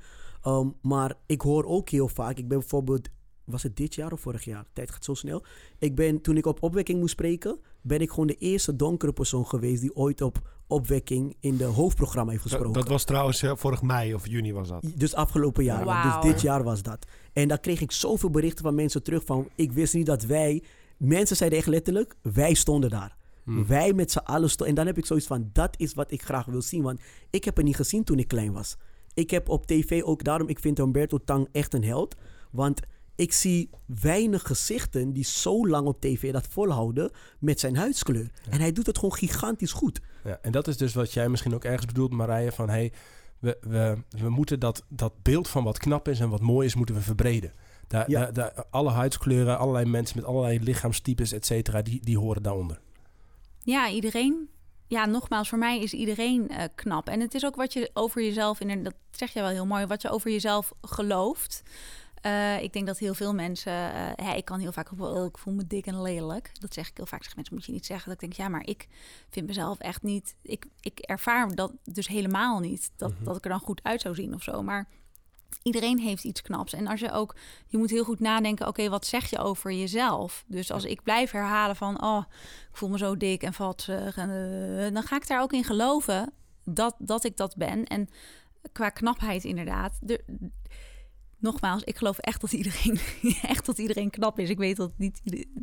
Speaker 4: Um, maar ik hoor ook heel vaak, ik ben bijvoorbeeld, was het dit jaar of vorig jaar? De tijd gaat zo snel. Ik ben, toen ik op opwekking moest spreken, ben ik gewoon de eerste donkere persoon geweest die ooit op opwekking in de hoofdprogramma heeft gesproken.
Speaker 3: Dat, dat was trouwens uh, vorig mei of juni was dat.
Speaker 4: Dus afgelopen jaar,
Speaker 1: wow.
Speaker 4: dus dit jaar was dat. En daar kreeg ik zoveel berichten van mensen terug van, ik wist niet dat wij, mensen zeiden echt letterlijk, wij stonden daar. Hmm. Wij met z'n allen stonden. En dan heb ik zoiets van, dat is wat ik graag wil zien. Want ik heb het niet gezien toen ik klein was. Ik heb op tv ook daarom, ik vind Humberto Tang echt een held. Want ik zie weinig gezichten die zo lang op tv dat volhouden met zijn huidskleur. Ja. En hij doet het gewoon gigantisch goed.
Speaker 2: Ja, en dat is dus wat jij misschien ook ergens bedoelt, Marije, van hey, we, we, we moeten dat, dat beeld van wat knap is en wat mooi is, moeten we verbreden. Daar,
Speaker 4: Ja.
Speaker 2: daar, daar- alle huidskleuren, allerlei mensen met allerlei lichaamstypes, et cetera, die, die horen daaronder.
Speaker 1: Ja, iedereen. Ja, nogmaals, voor mij is iedereen eh, knap. En het is ook wat je over jezelf, en dat zeg je wel heel mooi, wat je over jezelf gelooft. Eh, ik denk dat heel veel mensen, eh, ik kan heel vaak ik voel me dik en lelijk. Dat zeg ik heel vaak. Zeg mensen, moet je niet zeggen. Dat ik denk, ja, maar ik vind mezelf echt niet. Ik, ik ervaar dat dus helemaal niet. Dat,
Speaker 2: Mhm.
Speaker 1: dat ik er dan goed uit zou zien of zo. Maar iedereen heeft iets knaps. En als je ook, je moet heel goed nadenken, oké, wat zeg je over jezelf? Dus als ik blijf herhalen van, oh, ik voel me zo dik en vatsig, en, eh, dan ga ik daar ook in geloven dat, dat ik dat ben. En qua knapheid inderdaad. De, nogmaals, ik geloof echt dat iedereen, [laughs] echt dat iedereen knap is. Ik weet dat, niet,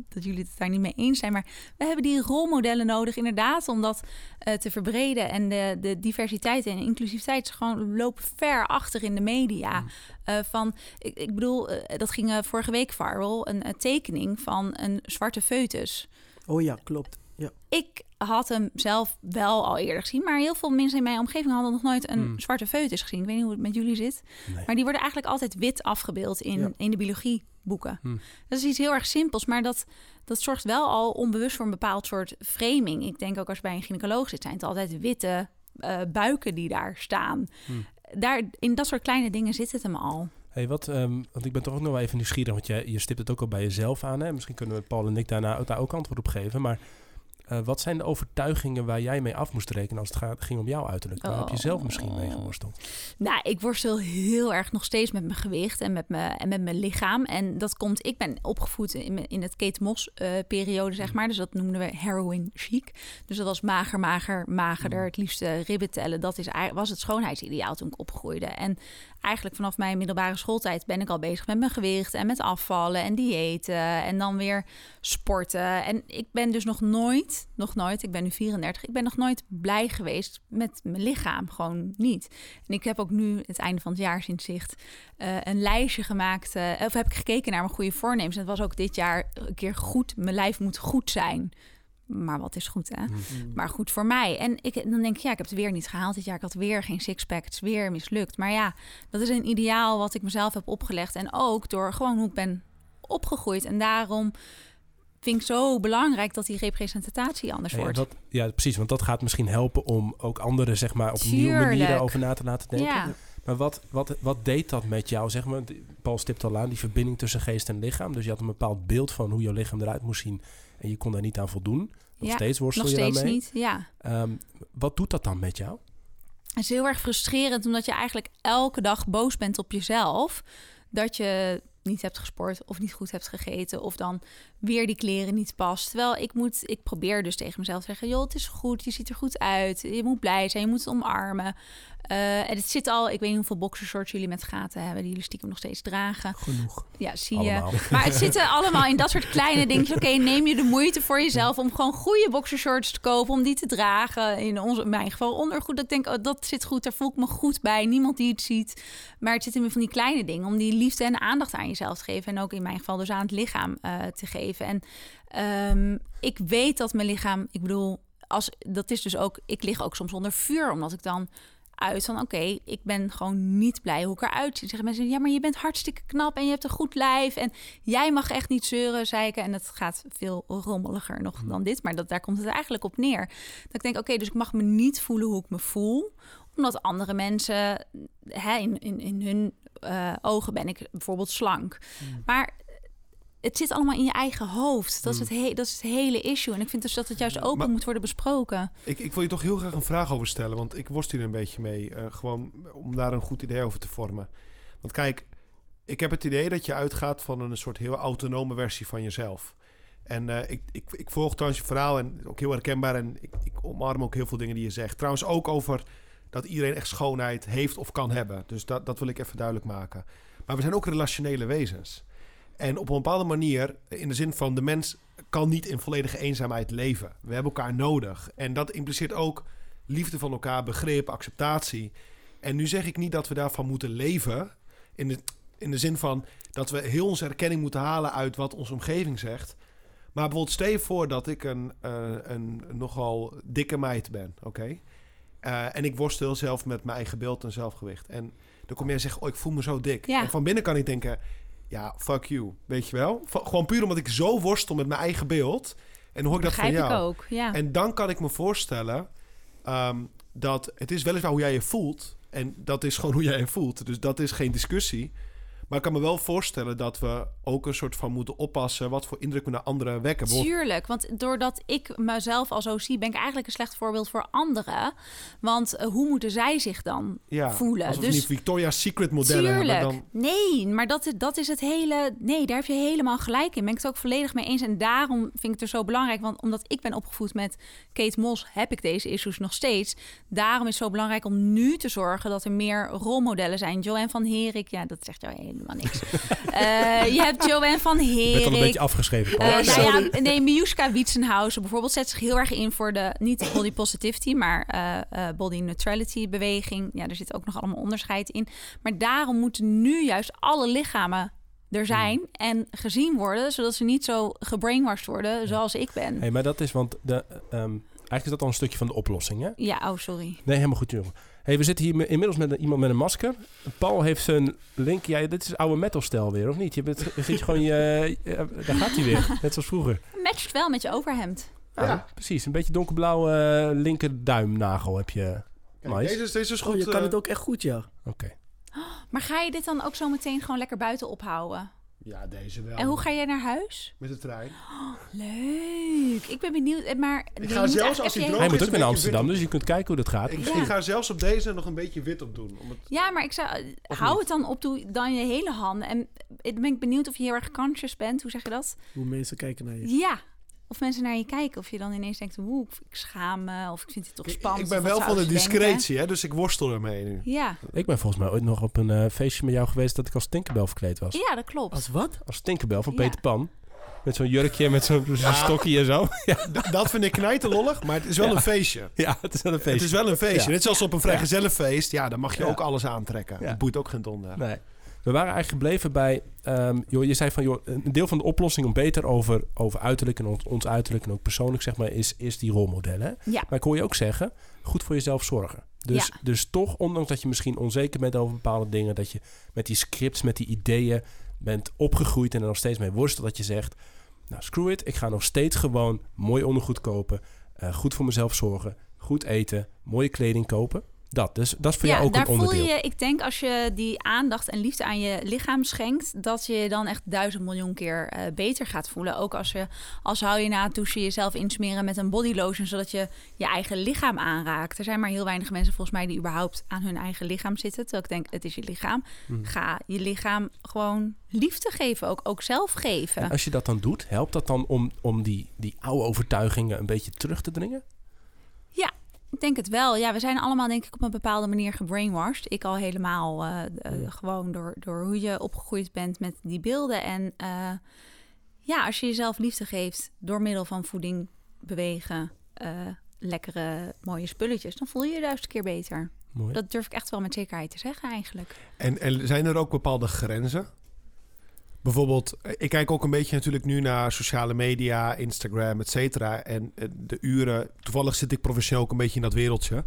Speaker 1: dat jullie het daar niet mee eens zijn, maar we hebben die rolmodellen nodig inderdaad om dat eh, te verbreden. En de, de diversiteit en inclusiviteit is gewoon lopen ver achter in de media. Eh, van, ik, ik bedoel, eh, dat ging vorige week viral, een, een tekening van een zwarte foetus.
Speaker 4: Oh ja, klopt. Ja.
Speaker 1: Ik had hem zelf wel al eerder gezien, maar heel veel mensen in mijn omgeving hadden nog nooit een
Speaker 2: Hmm.
Speaker 1: zwarte foetus gezien. Ik weet niet hoe het met jullie zit.
Speaker 2: Nee.
Speaker 1: Maar die worden eigenlijk altijd wit afgebeeld in,
Speaker 4: Ja.
Speaker 1: in de biologieboeken.
Speaker 2: Hmm.
Speaker 1: Dat is iets heel erg simpels, maar dat, dat zorgt wel al onbewust voor een bepaald soort framing. Ik denk ook als bij een gynaecoloog zit, zijn het altijd witte eh, buiken die daar staan.
Speaker 2: Hmm.
Speaker 1: Daar, in dat soort kleine dingen zit het hem al.
Speaker 2: Hey, wat, ehm, want ik ben toch ook nog wel even nieuwsgierig, want je, je stipt het ook al bij jezelf aan. Hè? Misschien kunnen we Paul en ik daarna ook, daar ook antwoord op geven. Maar eh, wat zijn de overtuigingen waar jij mee af moest rekenen als het gaat, ging om jouw uiterlijk? Waar heb je zelf misschien mee geworsteld?
Speaker 1: Nou, ik worstel heel erg nog steeds met mijn gewicht en met mijn, en met mijn lichaam. En dat komt, ik ben opgevoed in, in het Kate Moss eh, periode, zeg maar. Dus dat noemden we heroin chic. Dus dat was mager, mager, magerder. Het liefst eh, ribben tellen. Dat is, was het schoonheidsideaal toen ik opgroeide. En eigenlijk vanaf mijn middelbare schooltijd ben ik al bezig met mijn gewicht en met afvallen en diëten en dan weer sporten. En ik ben dus nog nooit, nog nooit, ik ben nu 34, ik ben nog nooit blij geweest met mijn lichaam. Gewoon niet. En ik heb ook nu het einde van het jaar sinds zicht eh, een lijstje gemaakt. eh, of heb ik gekeken naar mijn goede voornemens. En het was ook dit jaar een keer goed. Mijn lijf moet goed zijn. Maar wat is goed, hè?
Speaker 4: Mm.
Speaker 1: Maar goed voor mij. En ik, dan denk ik, ja, ik heb het weer niet gehaald dit jaar. Ik had weer geen sixpack. Het is weer mislukt. Maar ja, dat is een ideaal wat ik mezelf heb opgelegd. En ook door gewoon hoe ik ben opgegroeid. En daarom vind ik zo belangrijk dat die representatie anders wordt.
Speaker 2: dat, ja, precies, want dat gaat misschien helpen om ook anderen zeg maar, op nieuwe manieren over na te laten denken.
Speaker 1: Ja.
Speaker 2: Maar wat, wat, wat deed dat met jou? Zeg maar, Paul stipt al aan, die verbinding tussen geest en lichaam. Dus je had een bepaald beeld van hoe jouw lichaam eruit moest zien. En je kon daar niet aan voldoen. Nog
Speaker 1: Ja,
Speaker 2: steeds worstel
Speaker 1: Nog
Speaker 2: je
Speaker 1: steeds
Speaker 2: daarmee.
Speaker 1: niet, ja.
Speaker 2: Ehm, wat doet dat dan met jou?
Speaker 1: Het is heel erg frustrerend omdat je eigenlijk elke dag boos bent op jezelf. Dat je niet hebt gesport of niet goed hebt gegeten of dan weer die kleren niet past. Terwijl ik moet, ik probeer dus tegen mezelf te zeggen, joh, het is goed, je ziet er goed uit, je moet blij zijn, je moet het omarmen. Eh, en het zit al, ik weet niet hoeveel boxershorts jullie met gaten hebben, die jullie stiekem nog steeds dragen.
Speaker 4: Genoeg.
Speaker 1: Ja, zie je.
Speaker 2: Allemaal.
Speaker 1: Maar het zitten [laughs] allemaal in dat soort kleine dingetjes. Oké, neem je de moeite voor jezelf om gewoon goede boxershorts te kopen, om die te dragen. In, onze, in mijn geval ondergoed. Dat ik denk, oh, dat zit goed, daar voel ik me goed bij. Niemand die het ziet. Maar het zit in van die kleine dingen, om die liefde en aandacht aan jezelf te geven. En ook in mijn geval dus aan het lichaam eh, te geven. En ehm, ik weet dat mijn lichaam, ik bedoel, als, dat is dus ook, ik lig ook soms onder vuur, omdat ik dan uit van oké, ik ben gewoon niet blij hoe ik eruit zie. Zeggen mensen, ja, maar je bent hartstikke knap en je hebt een goed lijf en jij mag echt niet zeuren, zei ik. En het gaat veel rommeliger nog dan dit, maar dat, daar komt het eigenlijk op neer. Dat ik denk, oké, dus ik mag me niet voelen hoe ik me voel, omdat andere mensen, hè, in, in, in hun eh, ogen ben ik bijvoorbeeld slank. Maar het zit allemaal in je eigen hoofd. Dat is, het he- dat is het hele issue. En ik vind dus dat het juist open
Speaker 3: Maar-
Speaker 1: moet worden besproken.
Speaker 3: Ik, ik wil je toch heel graag een vraag over stellen, want ik worstel hier een beetje mee. eh, gewoon om daar een goed idee over te vormen. Want kijk, ik heb het idee dat je uitgaat van een soort heel autonome versie van jezelf. En eh, ik, ik, ik volg trouwens je verhaal en ook heel herkenbaar. En ik, ik omarm ook heel veel dingen die je zegt. Trouwens ook over dat iedereen echt schoonheid heeft of kan hebben. Dus dat, dat wil ik even duidelijk maken. Maar we zijn ook relationele wezens. En op een bepaalde manier, in de zin van de mens kan niet in volledige eenzaamheid leven. We hebben elkaar nodig. En dat impliceert ook liefde van elkaar, begrip, acceptatie. En nu zeg ik niet dat we daarvan moeten leven. In de, in de zin van dat we heel onze erkenning moeten halen uit wat onze omgeving zegt. Maar bijvoorbeeld stel voor dat ik een, eh, een nogal dikke meid ben, oké? Eh, en ik worstel zelf met mijn eigen beeld en zelfgewicht. En dan kom jij zeggen, oh, ik voel me zo dik.
Speaker 1: Ja.
Speaker 3: En van binnen kan ik denken, ja, fuck you. Weet je wel? Gewoon puur omdat ik zo worstel met mijn eigen beeld. En hoor ik dat van
Speaker 1: Begrijp ik
Speaker 3: jou.
Speaker 1: ook, ja.
Speaker 3: En dan kan ik me voorstellen ehm, dat het is weliswaar hoe jij je voelt. En dat is gewoon hoe jij je voelt. Dus dat is geen discussie. Maar ik kan me wel voorstellen dat we ook een soort van moeten oppassen... wat voor indruk we naar anderen wekken.
Speaker 1: Tuurlijk, want doordat ik mezelf al zo zie, ben ik eigenlijk een slecht voorbeeld voor anderen. Want eh, hoe moeten zij zich dan
Speaker 3: ja,
Speaker 1: voelen?
Speaker 3: Alsof
Speaker 1: Dus-
Speaker 3: niet Victoria's Secret modellen
Speaker 1: Tuurlijk.
Speaker 3: hebben. Dan,
Speaker 1: Nee, maar dat, is- dat is het hele. Nee, daar heb je helemaal gelijk in. Ben ik het ook volledig mee eens. En daarom vind ik het er zo belangrijk. Want omdat ik ben opgevoed met Kate Moss, heb ik deze issues nog steeds. Daarom is het zo belangrijk om nu te zorgen dat er meer rolmodellen zijn. Joanne van Herik, ja, dat zegt jou helemaal niks. [laughs] Eh, je hebt Joanne van
Speaker 2: Ik ben al een beetje afgeschreven.
Speaker 1: Eh, nou ja, nee, Miuska Wietsenhausen bijvoorbeeld zet zich heel erg in voor de, niet body positivity, maar eh, body neutrality beweging. Ja, er zit ook nog allemaal onderscheid in. Maar daarom moeten nu juist alle lichamen er zijn en gezien worden, zodat ze niet zo gebrainwashed worden zoals ik ben.
Speaker 2: Hey, maar dat is, want de, ehm, eigenlijk is dat al een stukje van de oplossing, hè?
Speaker 1: Ja, oh sorry.
Speaker 2: Nee, helemaal goed, jongen. Hey, we zitten hier inmiddels met een- iemand met een masker. Paul heeft zijn link. Ja, dit is oude metal-stijl weer, of niet? Je bent, je gewoon je... daar gaat hij weer, [laughs] net zoals vroeger.
Speaker 1: Matcht wel met je overhemd.
Speaker 2: Ja, precies. Een beetje donkerblauwe eh, linkerduimnagel heb je.
Speaker 3: Kijk,
Speaker 2: Nice.
Speaker 3: deze, is- deze is goed.
Speaker 4: Oh, je kan
Speaker 3: eh,
Speaker 4: het ook echt goed, ja.
Speaker 2: Oké.
Speaker 1: Maar ga je dit dan ook zo meteen gewoon lekker buiten ophouden?
Speaker 3: Ja, deze wel.
Speaker 1: En hoe ga jij naar huis?
Speaker 3: Met de trein. [gasps]
Speaker 1: Leuk. Ik ben benieuwd. eh, Maar
Speaker 3: Ik
Speaker 1: je
Speaker 3: ga
Speaker 1: moet
Speaker 3: zelfs als hij droog
Speaker 2: Hij moet ook naar Amsterdam, dus je kunt kijken hoe dat gaat.
Speaker 3: Ik,
Speaker 1: Ja.
Speaker 3: ik ga zelfs op deze nog een beetje wit op doen. Om het...
Speaker 1: Ja, maar ik zou hou
Speaker 3: niet?
Speaker 1: het dan op doe dan je hele handen. En ik ben ik benieuwd of je heel erg conscious bent. Hoe zeg je dat?
Speaker 4: Hoe mensen kijken naar je.
Speaker 1: Ja. Of mensen naar je kijken. Of je dan ineens denkt, oeh, ik schaam me. Of ik vind dit toch spannend.
Speaker 3: ik ben wel van de
Speaker 1: denken?
Speaker 3: discretie, hè, dus ik worstel ermee nu.
Speaker 1: Ja.
Speaker 2: Ik ben volgens mij ooit nog op een eh, feestje met jou geweest dat ik als Tinkerbell verkleed was.
Speaker 1: ja, dat klopt.
Speaker 4: Als wat?
Speaker 2: Als Tinkerbell van
Speaker 1: Ja.
Speaker 2: Peter Pan. Met zo'n jurkje, met zo'n stokje en zo. [laughs] Ja,
Speaker 3: dat vind ik knijterlollig, maar het is wel
Speaker 2: Ja.
Speaker 3: een feestje. [laughs]
Speaker 2: ja, het is wel een
Speaker 3: Het
Speaker 2: feestje.
Speaker 3: is wel een feestje.
Speaker 2: Ja.
Speaker 3: Net zoals op een vrijgezellenfeest. Ja, dan mag je
Speaker 2: Ja.
Speaker 3: ook alles aantrekken.
Speaker 2: Ja.
Speaker 3: Het boeit ook geen donder.
Speaker 2: Nee. We waren eigenlijk gebleven bij... ehm, joh, je zei van, joh, een deel van de oplossing om beter over, over uiterlijk... en ons, ons uiterlijk en ook persoonlijk, zeg maar... is, is die rolmodellen.
Speaker 1: Ja.
Speaker 2: Maar ik hoor je ook zeggen, goed voor jezelf zorgen. Dus,
Speaker 1: Ja.
Speaker 2: dus toch, ondanks dat je misschien onzeker bent over bepaalde dingen... dat je met die scripts, met die ideeën bent opgegroeid... en er nog steeds mee worstelt, dat je zegt... nou, screw it, ik ga nog steeds gewoon mooi ondergoed kopen... eh, goed voor mezelf zorgen, goed eten, mooie kleding kopen. Dat, dus dat is voor
Speaker 1: ja,
Speaker 2: jou ook
Speaker 1: daar
Speaker 2: een onderdeel.
Speaker 1: voel je, ik denk als je die aandacht en liefde aan je lichaam schenkt, dat je je dan echt duizend miljoen keer eh, beter gaat voelen. Ook als je, als hou je na het douchen jezelf insmeren met een body lotion, zodat je je eigen lichaam aanraakt. Er zijn maar heel weinig mensen volgens mij die überhaupt aan hun eigen lichaam zitten. Terwijl ik denk, het is je lichaam.
Speaker 2: Hmm.
Speaker 1: Ga je lichaam gewoon liefde geven, ook, ook zelf geven.
Speaker 2: En als je dat dan doet, helpt dat dan om, om die, die oude overtuigingen een beetje terug te dringen?
Speaker 1: Ik denk het wel. Ja, we zijn allemaal denk ik op een bepaalde manier gebrainwashed. Ik al helemaal eh, eh,
Speaker 2: Ja.
Speaker 1: gewoon door, door hoe je opgegroeid bent met die beelden. En eh, ja, als je jezelf liefde geeft door middel van voeding, bewegen, lekkere mooie spulletjes, dan voel je je duizend keer beter.
Speaker 2: Mooi.
Speaker 1: Dat durf ik echt wel met zekerheid te zeggen eigenlijk.
Speaker 3: En, en zijn er ook bepaalde grenzen? Bijvoorbeeld, eh, ik kijk ook een beetje natuurlijk nu naar sociale media, Instagram, et cetera. En eh, de uren, toevallig zit ik professioneel ook een beetje in dat wereldje.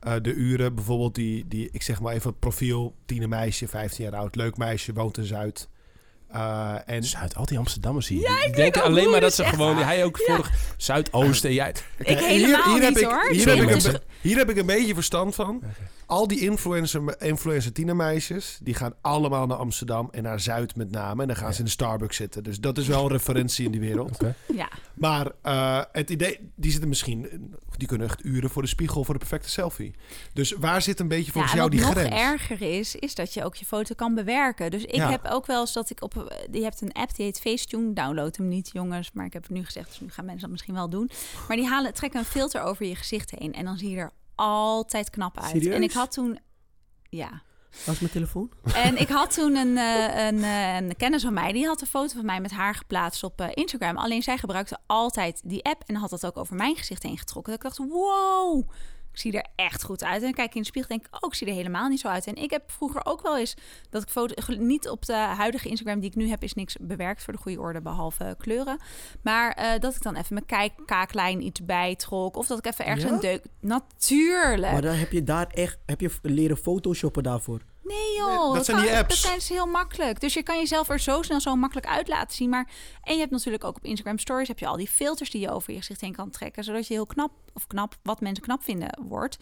Speaker 3: Eh, de uren bijvoorbeeld die, die, ik zeg maar even profiel, tienermeisje, 15 jaar oud, leuk meisje, woont in Zuid. Eh, en
Speaker 2: Zuid, al die Amsterdammers hier.
Speaker 1: Ja, ik denk
Speaker 2: alleen maar dat ze gewoon... Hij ook vorig Zuidoosten. en Jij,
Speaker 1: Ik helemaal
Speaker 3: heb
Speaker 1: niet,
Speaker 3: ik,
Speaker 1: hoor.
Speaker 3: Hier
Speaker 1: Nee,
Speaker 3: heb, ik een, hier heb ik een beetje verstand van. Al die influencer, influencer tienermeisjes, die gaan allemaal naar Amsterdam en naar Zuid met name. En dan gaan
Speaker 2: Ja.
Speaker 3: ze in de Starbucks zitten. Dus dat is wel een referentie in die wereld. [laughs]
Speaker 2: Oké.
Speaker 1: Ja,
Speaker 3: Maar eh, het idee, die zitten misschien, die kunnen echt uren voor de spiegel voor de perfecte selfie. Dus waar zit een beetje
Speaker 1: ja
Speaker 3: volgens
Speaker 1: en
Speaker 3: jou
Speaker 1: wat
Speaker 3: die
Speaker 1: nog
Speaker 3: grens?
Speaker 1: erger is, is dat je ook je foto kan bewerken. Dus ik
Speaker 3: Ja.
Speaker 1: heb ook wel eens dat ik op... Je hebt een app die heet Facetune. Download hem niet, jongens. Maar ik heb het nu gezegd, dus nu gaan mensen dat misschien wel doen. Maar die halen, trekken een filter over je gezicht heen. En dan zie je er altijd knap uit.
Speaker 4: Serieus?
Speaker 1: En ik had toen... Ja.
Speaker 4: Als mijn telefoon?
Speaker 1: En ik had toen een, [laughs] eh, een, eh, een kennis van mij, die had een foto van mij met haar geplaatst op eh, Instagram. Alleen zij gebruikte altijd die app en had dat ook over mijn gezicht heen getrokken. Dat ik dacht, wow, ik zie er echt goed uit. En dan kijk ik in de spiegel en denk ik, oh, ik zie er helemaal niet zo uit. En ik heb vroeger ook wel eens dat ik foto... Niet op de huidige Instagram die ik nu heb, is niks bewerkt voor de goede orde, behalve kleuren. Maar eh, dat ik dan even mijn kijk, kaaklijn iets bijtrok. Of dat ik even ergens
Speaker 3: Ja?
Speaker 1: een deuk... Natuurlijk.
Speaker 4: Maar dan heb je daar echt, heb je leren photoshoppen daarvoor.
Speaker 1: Nee joh,
Speaker 3: dat zijn die apps.
Speaker 1: Dat zijn ze heel makkelijk. Dus je kan jezelf er zo snel zo makkelijk uit laten zien. Maar en je hebt natuurlijk ook op Instagram Stories heb je al die filters die je over je gezicht heen kan trekken, zodat je heel knap of knap wat mensen knap vinden wordt.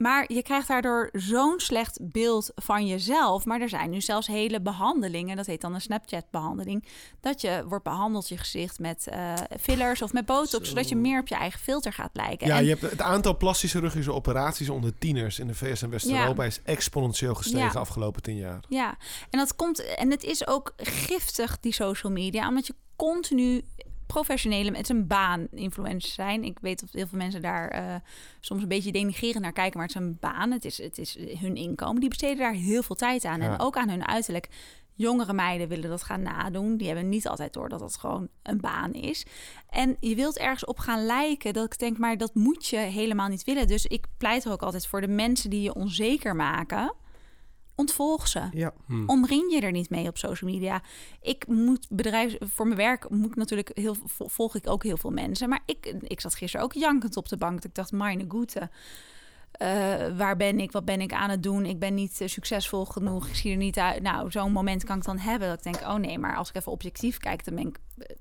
Speaker 1: Maar je krijgt daardoor zo'n slecht beeld van jezelf. Maar er zijn nu zelfs hele behandelingen, dat heet dan een Snapchat-behandeling, dat je wordt behandeld je gezicht met eh, fillers of met botox, zodat je meer op je eigen filter gaat lijken.
Speaker 3: Ja,
Speaker 1: En-
Speaker 3: je hebt het aantal plastische chirurgische operaties onder tieners in de VS en West-Europa is exponentieel gestegen
Speaker 1: Ja.
Speaker 3: de afgelopen tien jaar.
Speaker 1: Ja, en dat komt en het is ook giftig die social media, omdat je continu professionele, is een baan influencers zijn. Ik weet dat heel veel mensen daar eh, soms een beetje denigreren naar kijken, maar het is een baan. Het is, het is hun inkomen. Die besteden daar heel veel tijd aan
Speaker 3: Ja.
Speaker 1: en ook aan hun uiterlijk. Jongere meiden willen dat gaan nadoen. Die hebben niet altijd door dat dat gewoon een baan is. En je wilt ergens op gaan lijken. Dat ik denk, maar dat moet je helemaal niet willen. Dus ik pleit er ook altijd voor de mensen die je onzeker maken. Ontvolg ze.
Speaker 4: Ja.
Speaker 2: Hm.
Speaker 1: Omring je er niet mee op social media. Ik moet bedrijf voor mijn werk moet ik natuurlijk heel vol- volg ik ook heel veel mensen. Maar ik, ik zat gisteren ook jankend op de bank. Dat Ik dacht, meine goede. eh, waar ben ik? Wat ben ik aan het doen? Ik ben niet eh, succesvol genoeg. Ik zie er niet uit. Nou, zo'n moment kan ik dan hebben. Dat ik denk, oh nee, maar als ik even objectief kijk, dan ben ik, eh,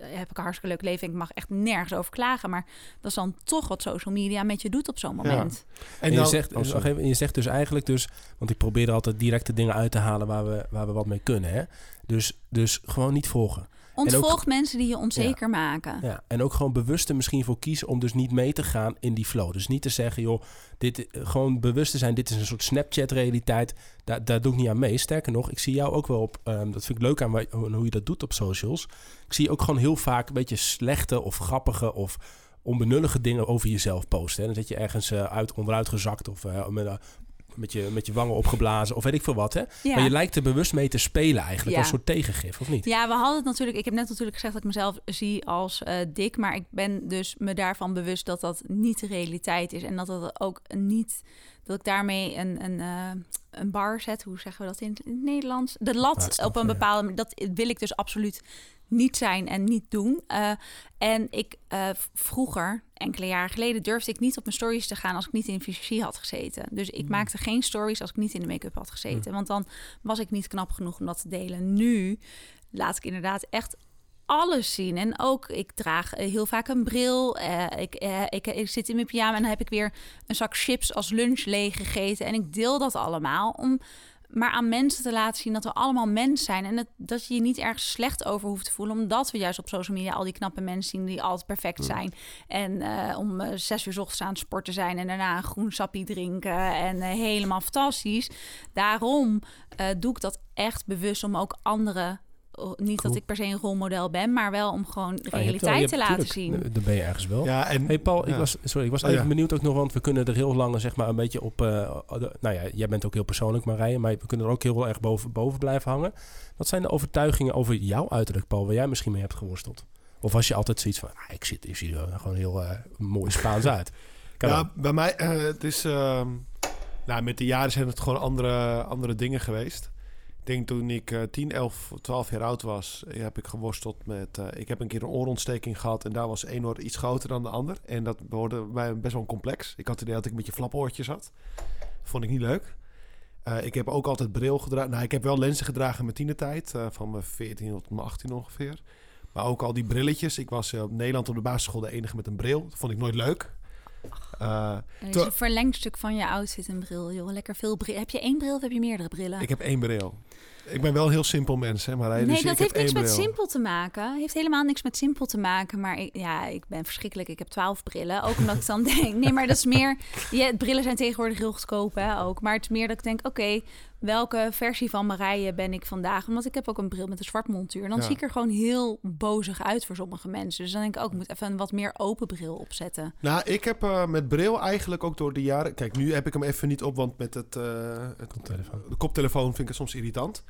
Speaker 1: heb ik een hartstikke leuk leven. Ik mag echt nergens over klagen. Maar dat is dan toch wat social media met je doet op zo'n
Speaker 3: Ja.
Speaker 1: moment.
Speaker 2: En,
Speaker 3: dan-
Speaker 2: je, zegt,
Speaker 3: oh, sorry.
Speaker 2: je zegt dus eigenlijk dus, want ik probeer er altijd directe dingen uit te halen waar we, waar we wat mee kunnen. Hè? Dus, dus gewoon niet volgen.
Speaker 1: Ontvolg mensen die je onzeker maken.
Speaker 2: Ja, en ook gewoon bewust er misschien voor kiezen om dus niet mee te gaan in die flow. Dus niet te zeggen, joh, dit, eh, gewoon bewust te zijn, dit is een soort Snapchat-realiteit. Daar, daar doe ik niet aan mee. Sterker nog, ik zie jou ook wel op, ehm, dat vind ik leuk aan hoe je dat doet op socials. Ik zie ook gewoon heel vaak een beetje slechte of grappige of onbenullige dingen over jezelf posten. Hè. Dan zit je ergens eh, uit, onderuit gezakt of eh, met, eh, met, je, met je wangen opgeblazen of weet ik veel wat. Hè?
Speaker 1: Ja.
Speaker 2: Maar je lijkt er bewust mee te spelen eigenlijk,
Speaker 1: Ja.
Speaker 2: als soort tegengif, of niet?
Speaker 1: Ja, we hadden het natuurlijk. Ik heb net natuurlijk gezegd dat ik mezelf zie als eh, dik. Maar ik ben dus me daarvan bewust dat dat niet de realiteit is. En dat dat ook niet. Dat ik daarmee een, een, eh, een bar zet. Hoe zeggen we dat in, het Nederlands? De lat op een
Speaker 2: ja.
Speaker 1: bepaalde. Dat wil ik dus absoluut niet zijn en niet doen. Eh, en ik eh, vroeger, enkele jaren geleden, durfde ik niet op mijn stories te gaan als ik niet in fysiologie had gezeten. Dus ik maakte geen stories als ik niet in de make-up had gezeten. Want dan was ik niet knap genoeg om dat te delen. Nu laat ik inderdaad echt alles zien. En ook, ik draag eh, heel vaak een bril. Eh, ik, eh, ik, ik zit in mijn pyjama en dan heb ik weer een zak chips als lunch leeg gegeten. En ik deel dat allemaal om maar aan mensen te laten zien dat we allemaal mens zijn. En dat, dat je je niet ergens slecht over hoeft te voelen. Omdat we juist op social media al die knappe mensen zien die altijd perfect zijn. En om zes uur 's ochtends aan het sporten zijn. En daarna een groen sappie drinken. En helemaal fantastisch. Daarom doe ik dat echt bewust om ook anderen... oh, Niet
Speaker 2: Cool.
Speaker 1: dat ik per se een rolmodel ben, maar wel om gewoon de
Speaker 2: Ah, wel-
Speaker 1: realiteit te laten
Speaker 2: tuurlijk,
Speaker 1: zien.
Speaker 2: Daar ben je ergens wel.
Speaker 3: Ja, en
Speaker 2: Hey Paul, ik was, sorry, ik was
Speaker 3: Oh,
Speaker 2: even
Speaker 3: ja.
Speaker 2: benieuwd ook nog, want we kunnen er heel lang zeg maar een beetje op... eh, de- nou ja, jij bent ook heel persoonlijk Marije, maar we kunnen er ook heel erg boven, boven blijven hangen. Wat zijn de overtuigingen over jouw uiterlijk, Paul, waar jij misschien mee hebt geworsteld? Of was je altijd zoiets van, ah, ik, zit, ik zie er gewoon heel eh, mooi Spaans uit? [laughs] Kan
Speaker 3: ja, bij mij, eh, het is... ehm, nou, met de jaren zijn het gewoon andere, andere dingen geweest. Toen ik eh 10, 11, 12 jaar oud was, eh, heb ik geworsteld met... eh, ik heb een keer een oorontsteking gehad en daar was één oor iets groter dan de ander. En dat behoorde bij best wel een complex. Ik had het idee dat ik een beetje flapoortjes had. Vond ik niet leuk. Eh, ik heb ook altijd bril gedragen. Nou, ik heb wel lenzen gedragen mijn tienertijd. eh, van mijn 14 tot mijn 18 ongeveer. Maar ook al die brilletjes. Ik was op Nederland op de basisschool de enige met een bril. Dat vond ik nooit leuk. Eh,
Speaker 1: Er is een verlengstuk van je outfit een bril, joh. Lekker veel bril. Heb je één bril of heb je meerdere brillen?
Speaker 3: ik heb één bril. Ik ben wel een heel simpel mens, hè, Marij.
Speaker 1: nee,
Speaker 3: dus
Speaker 1: dat
Speaker 3: ik
Speaker 1: heeft
Speaker 3: heb
Speaker 1: niks met
Speaker 3: bril.
Speaker 1: simpel te maken. Heeft helemaal niks met simpel te maken. Maar ik, ja, ik ben verschrikkelijk. Ik heb twaalf brillen. Ook omdat ik dan [laughs] denk... Nee, maar dat is meer... Ja, brillen zijn tegenwoordig heel goedkoop, hè, ook. Maar het is meer dat ik denk... Oké, welke versie van Marije ben ik vandaag? Omdat ik heb ook een bril met een zwart montuur. En dan
Speaker 3: Ja.
Speaker 1: zie ik er gewoon heel bozig uit voor sommige mensen. Dus dan denk ik ook... Ik moet even een wat meer open bril opzetten.
Speaker 3: Nou, ik heb eh, met bril eigenlijk ook door de jaren... Kijk, nu heb ik hem even niet op, want met het, eh, het
Speaker 2: Koptelefoon.
Speaker 3: de koptelefoon vind ik het soms irritant.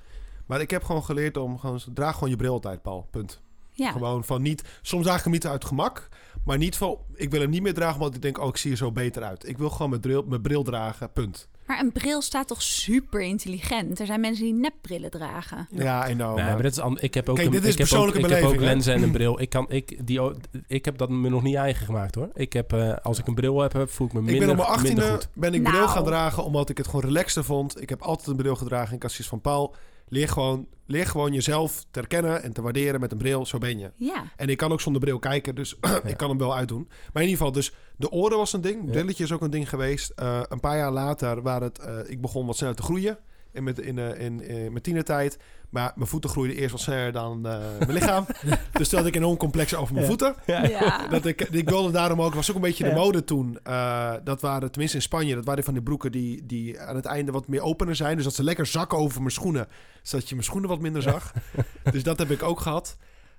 Speaker 3: Maar ik heb gewoon geleerd om gewoon... Draag gewoon je bril altijd, Paul. Punt.
Speaker 1: Ja.
Speaker 3: Gewoon van niet... Soms draag ik hem niet uit gemak. Maar niet van... Ik wil hem niet meer dragen omdat ik denk... Oh, ik zie er zo beter uit. Ik wil gewoon mijn bril, mijn bril dragen. Punt.
Speaker 1: Maar een bril staat toch super intelligent? Er zijn mensen die nepbrillen dragen.
Speaker 3: Ja, I know.
Speaker 2: nee,
Speaker 3: maar-
Speaker 2: maar dat is ik heb ook
Speaker 3: Kijk,
Speaker 2: een,
Speaker 3: dit is
Speaker 2: ik heb ook,
Speaker 3: persoonlijke
Speaker 2: ik heb ook lenzen en een bril. Ik, kan, ik, die, ik heb dat me nog niet eigen gemaakt hoor. Ik heb, eh, als ik een bril heb, voel ik me
Speaker 3: ik
Speaker 2: minder,
Speaker 3: ben op mijn
Speaker 2: minder
Speaker 3: achttiende
Speaker 2: goed.
Speaker 3: ben ik bril
Speaker 1: Nou.
Speaker 3: gaan dragen omdat ik het gewoon relaxter vond. Ik heb altijd een bril gedragen. Ik had zoiets van Paul, leer gewoon, leer gewoon jezelf te herkennen en te waarderen met een bril. Zo ben je.
Speaker 1: Ja.
Speaker 3: En ik kan ook zonder bril kijken, dus [clears throat] ik kan hem wel uitdoen. Maar in ieder geval, dus de oren was een ding.
Speaker 2: Ja.
Speaker 3: Brilletje is ook een ding geweest. Eh, een paar jaar later waar het, eh, ik begon wat sneller te groeien in, met, in, eh, in, in mijn tienertijd. Maar mijn voeten groeiden eerst wat sneller dan eh, mijn lichaam. [laughs] dus toen had ik een enorm complex over mijn
Speaker 4: Ja.
Speaker 3: voeten.
Speaker 1: Ja.
Speaker 3: Dat ik, ik wilde daarom ook, was ook een beetje de mode toen. eh, dat waren, tenminste in Spanje, dat waren van die broeken die, die aan het einde wat meer opener zijn. Dus dat ze lekker zakken over mijn schoenen. Zodat je mijn schoenen wat minder zag. [laughs] dus dat heb ik ook gehad.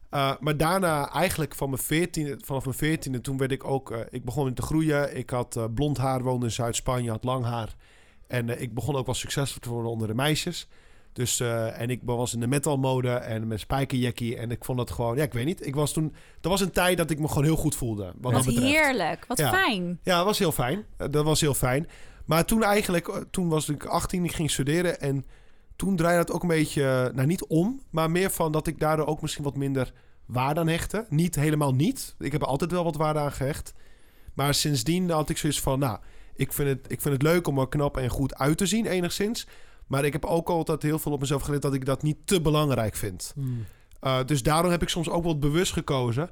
Speaker 3: Eh, maar daarna, eigenlijk van mijn 14, vanaf mijn veertiende, toen werd ik ook, eh, ik begon te groeien. Ik had eh, blond haar, woonde in Zuid-Spanje, had lang haar. En eh, ik begon ook wel succesvol te worden onder de meisjes. Dus, eh, en ik was in de metalmode en met spijkerjackie. En ik vond dat gewoon, ja, ik weet niet. Ik was toen, er was een tijd dat ik me gewoon heel goed voelde. Wat
Speaker 1: Wat
Speaker 3: dat
Speaker 1: heerlijk. Wat
Speaker 3: Ja.
Speaker 1: fijn.
Speaker 3: Ja, dat was heel fijn. Eh, Dat was heel fijn. Maar toen eigenlijk, toen was ik 18, ik ging studeren. En toen draaide het ook een beetje, nou niet om, maar meer van dat ik daardoor ook misschien wat minder waarde aan hechtte. Niet helemaal niet. Ik heb er altijd wel wat waarde aan gehecht. Maar sindsdien had ik zoiets van, nou, ik vind het, ik vind het leuk om er knap en goed uit te zien, enigszins. Maar ik heb ook altijd heel veel op mezelf geleerd dat ik dat niet te belangrijk vind.
Speaker 4: Hmm.
Speaker 3: Uh, dus daarom heb ik soms ook wel bewust gekozen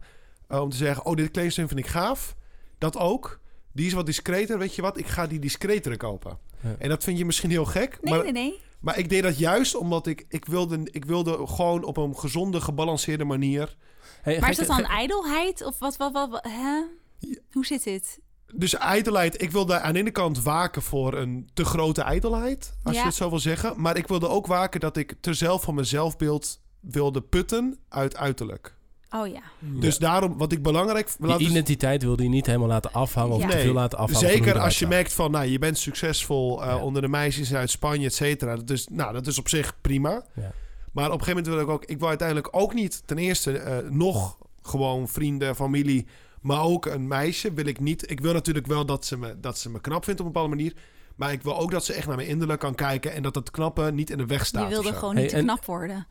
Speaker 3: uh, om te zeggen: Oh, dit kledingstream vind ik gaaf. Dat ook. Die is wat discreter. Weet je wat? Ik ga die discretere kopen.
Speaker 2: Ja.
Speaker 3: En dat vind je misschien heel gek.
Speaker 1: Nee,
Speaker 3: maar,
Speaker 1: nee, nee.
Speaker 3: maar ik deed dat juist omdat ik, ik, wilde, ik wilde gewoon op een gezonde, gebalanceerde manier.
Speaker 2: Hey,
Speaker 1: Maar is dat dan ijdelheid? Of wat, wat, wat, wat- hè?
Speaker 3: Ja.
Speaker 1: Hoe zit dit?
Speaker 3: Dus ijdelheid, ik wilde aan de ene kant waken voor een te grote ijdelheid, als
Speaker 1: Ja.
Speaker 3: je het zo wil zeggen. Maar ik wilde ook waken dat ik te zelf van mijn zelfbeeld wilde putten uit uiterlijk.
Speaker 1: Oh ja.
Speaker 3: Dus daarom, wat ik belangrijk...
Speaker 2: Die
Speaker 3: dus-
Speaker 2: identiteit wilde je niet helemaal laten afhangen of
Speaker 1: Ja.
Speaker 2: te veel laten afhangen.
Speaker 3: Zeker als je merkt van, nou, je bent succesvol eh,
Speaker 2: Ja.
Speaker 3: onder de meisjes uit Spanje, et cetera. Dat is, nou, dat is op zich prima.
Speaker 2: Ja.
Speaker 3: Maar op een gegeven moment wil ik ook, ik wil uiteindelijk ook niet ten eerste eh, nog gewoon vrienden, familie, maar ook een meisje wil ik niet. Ik wil natuurlijk wel dat ze me, dat ze me knap vindt op een bepaalde manier. Maar ik wil ook dat ze echt naar mijn innerlijk kan kijken en dat het knappe niet in de weg staat.
Speaker 1: Je wilde gewoon
Speaker 2: Hey,
Speaker 1: niet te
Speaker 2: en-
Speaker 1: knap worden.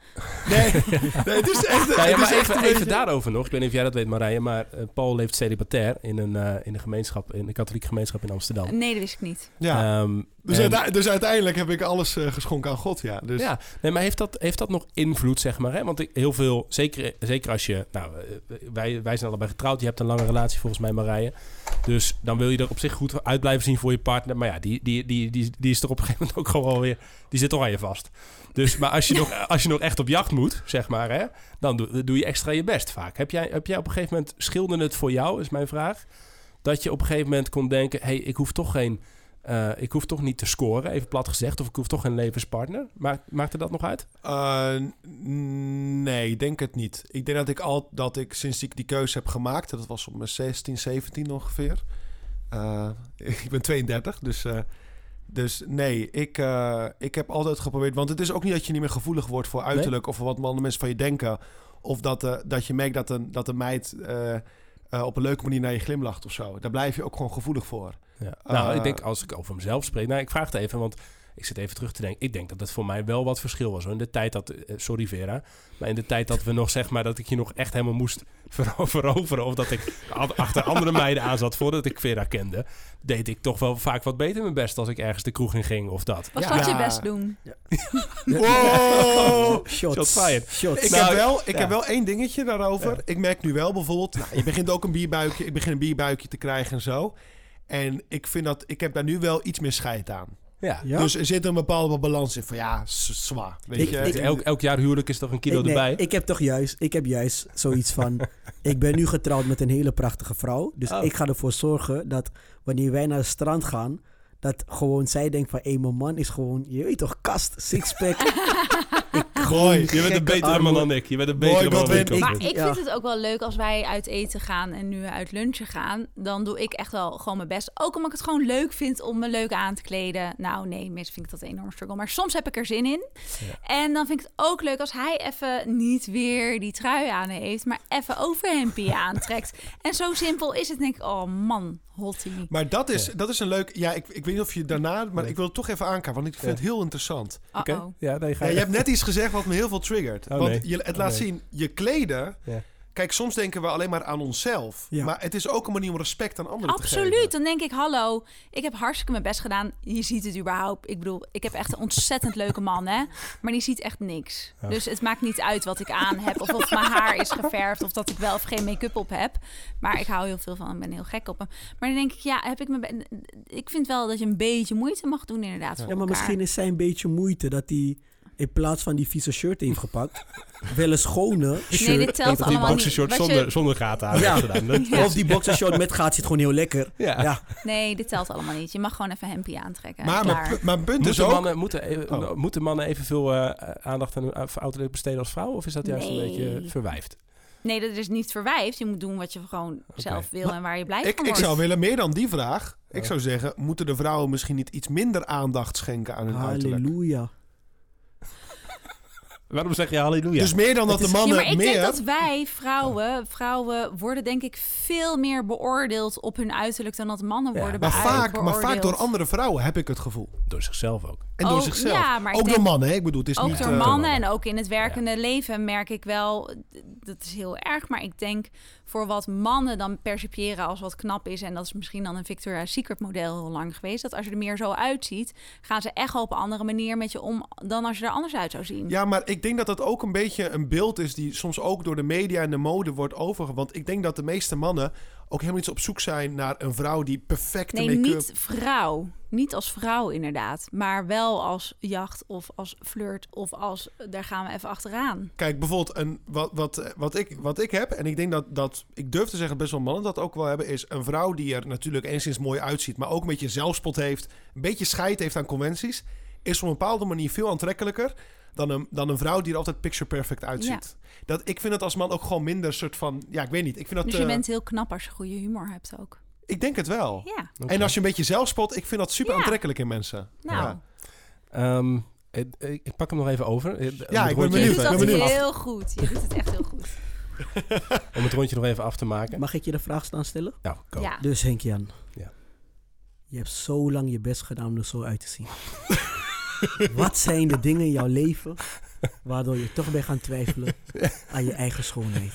Speaker 3: Nee, nee, het is echt.
Speaker 2: Ja, ja,
Speaker 3: het
Speaker 2: maar
Speaker 3: is echt
Speaker 2: even, daarover nog. Ik weet niet of jij dat weet, Marije. Maar eh, Paul leeft celibatair in een, eh, in een gemeenschap, in een katholieke gemeenschap in Amsterdam.
Speaker 1: Nee, dat wist ik niet.
Speaker 3: Ja,
Speaker 2: Ehm,
Speaker 3: dus,
Speaker 2: en-
Speaker 3: uite- dus uiteindelijk heb ik alles eh, geschonken aan God, ja. Dus,
Speaker 2: Ja, nee, maar heeft dat, heeft dat nog invloed, zeg maar? Hè? Want ik, heel veel, zeker, zeker als je... Nou, wij, wij zijn allebei getrouwd. Je hebt een lange relatie volgens mij, Marije. Dus dan wil je er op zich goed uit blijven zien voor je partner. Maar ja, die, die, die, die, die is er op een gegeven moment ook gewoon weer... Die zit toch aan je vast. Dus, maar als je, nog, als je nog echt op jacht moet, zeg maar, hè, dan doe, doe je extra je best vaak. Heb jij, heb jij op een gegeven moment... Schilderde het voor jou, is mijn vraag. Dat je op een gegeven moment kon denken... hey, ik hoef toch geen... eh, ik hoef toch niet te scoren, even plat gezegd. Of ik hoef toch geen levenspartner. Maakt, maakte dat nog uit?
Speaker 3: Uh, n- nee, ik denk het niet. Ik denk dat ik al dat ik sinds ik die keuze heb gemaakt, dat was op mijn 16, 17 ongeveer. Uh, [laughs] ik ben 32, dus, dus nee, ik, uh, ik heb altijd geprobeerd. Want het is ook niet dat je niet meer gevoelig wordt voor uiterlijk of voor wat andere mensen van je denken. Of dat, uh, dat je merkt dat een, dat een meid uh, uh, op een leuke manier naar je glimlacht of zo. Daar blijf je ook gewoon gevoelig voor.
Speaker 2: Ja. Nou, ik denk als ik over mezelf spreek. Nou, ik vraag het even, want ik zit even terug te denken. Ik denk dat het voor mij wel wat verschil was. Hoor. In de tijd dat, eh, sorry Vera, maar in de tijd dat we nog zeg maar dat ik je nog echt helemaal moest [laughs] vero- veroveren of dat ik achter andere meiden aan zat voordat ik Vera kende, deed ik toch wel vaak wat beter mijn best als ik ergens de kroeg in ging of dat.
Speaker 1: Was
Speaker 4: Ja.
Speaker 1: dat je
Speaker 3: Ja.
Speaker 1: best doen? [laughs]
Speaker 3: Wow! [laughs]
Speaker 4: Shots.
Speaker 2: Shots fired.
Speaker 4: Shots.
Speaker 3: Ik,
Speaker 2: Nou,
Speaker 3: heb wel, ik
Speaker 2: ja.
Speaker 3: heb wel één dingetje daarover. Ik merk nu wel bijvoorbeeld... Nou, je begint ook een bierbuikje. Ik begin een bierbuikje te krijgen en zo. En ik vind dat... Ik heb daar nu wel iets meer scheid aan.
Speaker 2: Ja.
Speaker 4: Ja?
Speaker 3: Dus er zit een bepaalde balans in. Van ja, zwaar. Weet
Speaker 4: Ik-
Speaker 3: je?
Speaker 4: ik-
Speaker 2: Elk, elk jaar huwelijk is toch een kilo
Speaker 4: ik, nee,
Speaker 2: erbij?
Speaker 4: ik heb toch juist, ik heb juist zoiets van, [laughs] ik ben nu getrouwd met een hele prachtige vrouw. Dus
Speaker 2: Oh.
Speaker 4: ik ga ervoor zorgen dat wanneer wij naar het strand gaan, Dat gewoon zij denkt van, hé, mijn man is gewoon, je weet toch, kast, sixpack. [laughs] ik
Speaker 3: Mooi.
Speaker 2: Je bent een betere man dan ik. Je bent een
Speaker 3: Mooi,
Speaker 2: betere man dan ik.
Speaker 1: Maar ik
Speaker 4: Ja.
Speaker 1: vind het ook wel leuk als wij uit eten gaan en nu uit lunchen gaan. Dan doe ik echt wel gewoon mijn best. Ook omdat ik het gewoon leuk vind om me leuk aan te kleden. Nou nee, meestal vind ik dat een enorm struggle. Maar soms heb ik er zin in. En dan vind ik het ook leuk als hij even niet weer die trui aan heeft. Maar even overhempie [laughs] aantrekt. En zo simpel is het. denk ik, oh man, hottie.
Speaker 3: Maar dat is, dat is een leuk... Ja, ik, ik weet niet of je daarna... Maar ik wil het toch even aankaarten, want ik vind
Speaker 2: Ja.
Speaker 3: het heel interessant.
Speaker 2: Oké. Ja, nee, ga
Speaker 3: Ja,
Speaker 2: je.
Speaker 3: je hebt net iets gezegd wat me heel veel triggert.
Speaker 2: Oh,
Speaker 3: want
Speaker 2: nee.
Speaker 3: je, het
Speaker 2: Oh,
Speaker 3: laat
Speaker 2: nee.
Speaker 3: zien, je kleden...
Speaker 2: Ja.
Speaker 3: Kijk, soms denken we alleen maar aan onszelf.
Speaker 4: Ja.
Speaker 3: Maar het is ook een manier om respect aan anderen te geven.
Speaker 1: Absoluut. Dan denk ik, hallo, ik heb hartstikke mijn best gedaan. Je ziet het überhaupt. Ik bedoel, ik heb echt een ontzettend leuke man, hè. Maar die ziet echt niks.
Speaker 2: Ja.
Speaker 1: Dus het maakt niet uit wat ik aan heb. Of of mijn haar is geverfd. Of dat ik wel of geen make-up op heb. Maar ik hou heel veel van hem. Ik ben heel gek op hem. Maar dan denk ik, ja, heb ik me... be- Ik vind wel dat je een beetje moeite mag doen inderdaad voor
Speaker 4: Ja, maar
Speaker 1: elkaar.
Speaker 4: misschien is zij een beetje moeite dat hij in plaats van die vieze shirt heeft gepakt, wel een schone shirt.
Speaker 1: Nee, dit telt
Speaker 2: die
Speaker 1: allemaal niet.
Speaker 2: boxershort
Speaker 1: Wat je-
Speaker 2: zonder, zonder gaten aan
Speaker 4: Ja.
Speaker 2: gedaan.
Speaker 4: Of die boxershort met gaat zit gewoon heel lekker.
Speaker 2: Ja.
Speaker 4: Ja.
Speaker 1: Nee, dit telt allemaal niet. Je mag gewoon even hempie aantrekken.
Speaker 3: Maar mijn punt is
Speaker 2: Moeten
Speaker 3: ook...
Speaker 2: mannen, moeten, even-
Speaker 3: Oh.
Speaker 2: moeten mannen evenveel eh, aandacht aan hun uiterlijk besteden als vrouwen? Of is dat juist een beetje verwijfd?
Speaker 1: Nee, dat is niet verwijfd. Je moet doen wat je gewoon zelf wil en waar je blij
Speaker 3: Ik,
Speaker 1: van
Speaker 3: ik
Speaker 1: wordt.
Speaker 3: zou willen meer dan die vraag. Ik zou zeggen, moeten de vrouwen misschien niet iets minder aandacht schenken aan hun uiterlijk?
Speaker 4: Halleluja.
Speaker 2: Waarom zeg je halleluja?
Speaker 3: Dus meer dan dat de mannen
Speaker 1: ja, maar ik
Speaker 3: meer...
Speaker 1: denk dat wij, vrouwen, vrouwen worden denk ik veel meer beoordeeld op hun uiterlijk dan dat mannen
Speaker 2: Ja,
Speaker 1: worden
Speaker 3: maar, vaak, maar
Speaker 1: beoordeeld.
Speaker 3: vaak door andere vrouwen heb ik het gevoel.
Speaker 2: Door zichzelf ook.
Speaker 3: En door
Speaker 1: Ook-
Speaker 3: zichzelf.
Speaker 1: ja, maar
Speaker 3: ook
Speaker 1: denk-
Speaker 3: door mannen, hè? Ik bedoel, het is
Speaker 1: Ook
Speaker 3: niet...
Speaker 1: door
Speaker 3: eh,
Speaker 1: mannen en ook in het werkende leven merk ik wel, dat is heel erg, maar ik denk voor wat mannen dan percipiëren als wat knap is, en dat is misschien dan een Victoria's Secret model heel lang geweest, dat als je er meer zo uitziet, gaan ze echt op een andere manier met je om dan als je er anders uit zou zien.
Speaker 3: Ja, maar ik denk dat dat ook een beetje een beeld is die soms ook door de media en de mode wordt overge. Want ik denk dat de meeste mannen ook helemaal niet op zoek zijn naar een vrouw die perfecte
Speaker 1: Nee,
Speaker 3: make-up...
Speaker 1: niet vrouw. Niet als vrouw inderdaad. Maar wel als jacht of als flirt of als... Daar gaan we even achteraan.
Speaker 3: Kijk, bijvoorbeeld een, wat, wat, wat, ik, wat ik heb, en ik denk dat, dat ik durf te zeggen best wel mannen dat ook wel hebben, is een vrouw die er natuurlijk enigszins mooi uitziet, maar ook een beetje zelfspot heeft, een beetje scheid heeft aan conventies, is op een bepaalde manier veel aantrekkelijker dan een, dan een vrouw die er altijd picture perfect uitziet. Dat, ik vind het als man ook gewoon minder soort van, ja, ik weet niet. Ik, vind dat,
Speaker 1: Dus je
Speaker 3: eh,
Speaker 1: bent heel knap als je goede humor hebt ook.
Speaker 3: ik denk het wel.
Speaker 1: Ja.
Speaker 3: En als je een beetje zelfspot, ik vind dat super
Speaker 1: Ja.
Speaker 3: aantrekkelijk in mensen.
Speaker 1: nou.
Speaker 3: Ja.
Speaker 2: Ehm, ik, pak hem nog even over. Eh, het
Speaker 3: ik ben
Speaker 2: rondje
Speaker 1: Je
Speaker 3: benieuwd,
Speaker 1: doet
Speaker 3: benieuwd.
Speaker 1: heel goed. Je doet het echt heel goed. [laughs]
Speaker 2: Om het rondje nog even af te maken.
Speaker 4: Mag ik je de vraag staan stellen?
Speaker 2: Nou.
Speaker 1: Ja.
Speaker 4: Dus Henk-Jan.
Speaker 2: Ja.
Speaker 4: Je hebt zo lang je best gedaan om er zo uit te zien. [laughs] Wat zijn de dingen in jouw leven waardoor je toch bent gaan twijfelen aan je eigen schoonheid?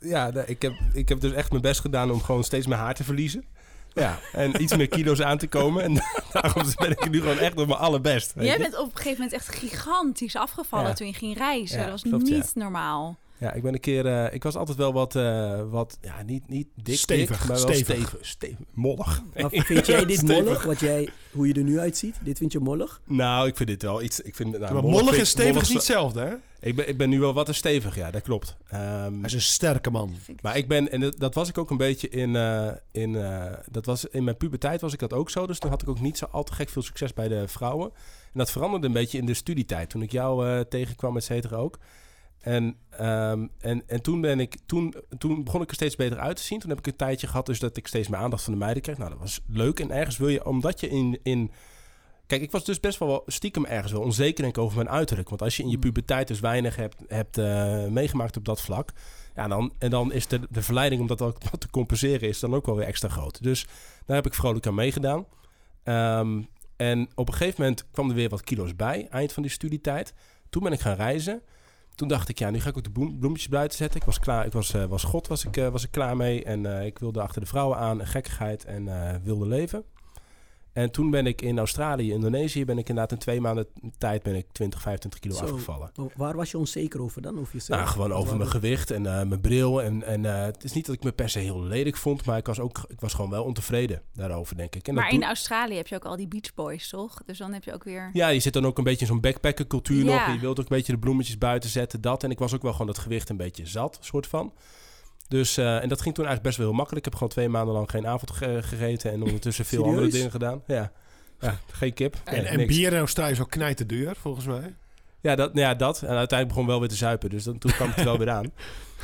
Speaker 2: Ja, ik, heb, ik heb dus echt mijn best gedaan om gewoon steeds mijn haar te verliezen. Ja, en iets meer kilo's aan te komen. En [laughs] daarom ben ik nu gewoon echt op mijn allerbest. weet
Speaker 1: Jij
Speaker 2: je?
Speaker 1: bent op een gegeven moment echt gigantisch afgevallen
Speaker 2: Ja.
Speaker 1: toen je ging reizen.
Speaker 2: Ja,
Speaker 1: dat was
Speaker 2: klopt, ja.
Speaker 1: niet normaal.
Speaker 2: Ja, ik ben een keer... eh, ik was altijd wel wat... eh, wat ja, niet, niet dik,
Speaker 3: Stevig,
Speaker 2: dik, maar wel
Speaker 3: stevig.
Speaker 2: stevig. stevig mollig.
Speaker 4: Maar vind jij dit [laughs] mollig, wat jij, hoe je er nu uitziet? Dit vind je mollig?
Speaker 2: Nou, ik vind dit wel iets... Ik vind, nou,
Speaker 3: maar
Speaker 2: mollig
Speaker 3: mollig en stevig
Speaker 2: mollig
Speaker 3: is niet hetzelfde, hè?
Speaker 2: Ik ben, ik ben nu wel wat te stevig, ja, dat klopt. Ehm,
Speaker 3: Hij is een sterke man.
Speaker 2: maar ik ben, en dat, dat was ik ook een beetje in, eh, in, eh, dat was in mijn puberteit was ik dat ook zo. Dus toen had ik ook niet zo al te gek veel succes bij de vrouwen. En dat veranderde een beetje in de studietijd, toen ik jou eh, tegenkwam, et cetera ook. En, ehm, en, en toen, ben ik, toen, toen begon ik er steeds beter uit te zien. Toen heb ik een tijdje gehad dus dat ik steeds meer aandacht van de meiden kreeg. Nou, dat was leuk. En ergens wil je, omdat je in... in Kijk, ik was dus best wel stiekem ergens wel onzeker denk ik, over mijn uiterlijk. Want als je in je puberteit dus weinig hebt, hebt eh, meegemaakt op dat vlak... Ja, dan, en dan is de, de verleiding om dat ook [laughs] wat te compenseren is dan ook wel weer extra groot. Dus daar heb ik vrolijk aan meegedaan. Ehm, en op een gegeven moment kwam er weer wat kilo's bij, eind van die studietijd. Toen ben ik gaan reizen. Toen dacht ik, ja, nu ga ik ook de bloem- bloemetjes buiten zetten. Ik was klaar, ik was, eh, was God, was ik, eh, was ik klaar mee. En eh, ik wilde achter de vrouwen aan, gekkigheid en wilde leven. En toen ben ik in Australië, Indonesië, ben ik inderdaad in twee maanden tijd ben ik 20, 25 kilo
Speaker 4: Zo.
Speaker 2: afgevallen.
Speaker 4: Maar Waar was je onzeker over dan? Over jezelf?
Speaker 2: Nou, gewoon over mijn gewicht en eh, mijn bril. En, en eh, het is niet dat ik me per se heel lelijk vond, maar ik was, ook, ik was gewoon wel ontevreden daarover, denk ik. En
Speaker 1: Maar in
Speaker 2: doe-
Speaker 1: Australië heb je ook al die Beach Boys, toch? Dus dan heb je ook weer...
Speaker 2: Ja, je zit dan ook een beetje in zo'n backpacker cultuur
Speaker 1: Ja.
Speaker 2: nog. Je wilt ook een beetje de bloemetjes buiten zetten, dat. En ik was ook wel gewoon dat gewicht een beetje zat, soort van. Dus, eh, en dat ging toen eigenlijk best wel heel makkelijk. Ik heb gewoon twee maanden lang geen avond ge- gegeten en ondertussen veel
Speaker 4: Serieus?
Speaker 2: andere dingen gedaan. Ja. Ja, geen kip.
Speaker 3: En,
Speaker 2: Nee,
Speaker 3: en bier in Australië is ook duur, volgens mij.
Speaker 2: Ja, dat, nou ja, dat. En uiteindelijk begon wel weer te zuipen. Dus dan, toen kwam het wel weer aan. [laughs]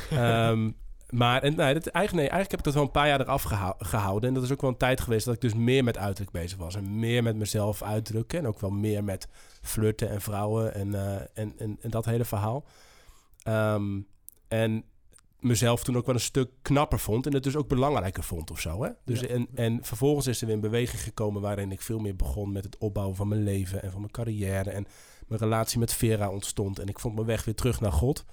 Speaker 2: Ehm, maar en, nee, dat, eigenlijk, nee, eigenlijk heb ik dat wel een paar jaar eraf geha- gehouden. En dat is ook wel een tijd geweest dat ik dus meer met uiterlijk bezig was. En meer met mezelf uitdrukken. En ook wel meer met flirten en vrouwen en, eh, en, en, en dat hele verhaal. Ehm, en mezelf toen ook wel een stuk knapper vond. En het dus ook belangrijker vond of zo. Hè? Dus
Speaker 3: Ja.
Speaker 2: en, en vervolgens is er weer een beweging gekomen... waarin ik veel meer begon met het opbouwen van mijn leven... en van mijn carrière. En mijn relatie met Vera ontstond. En ik vond mijn weg weer terug naar God.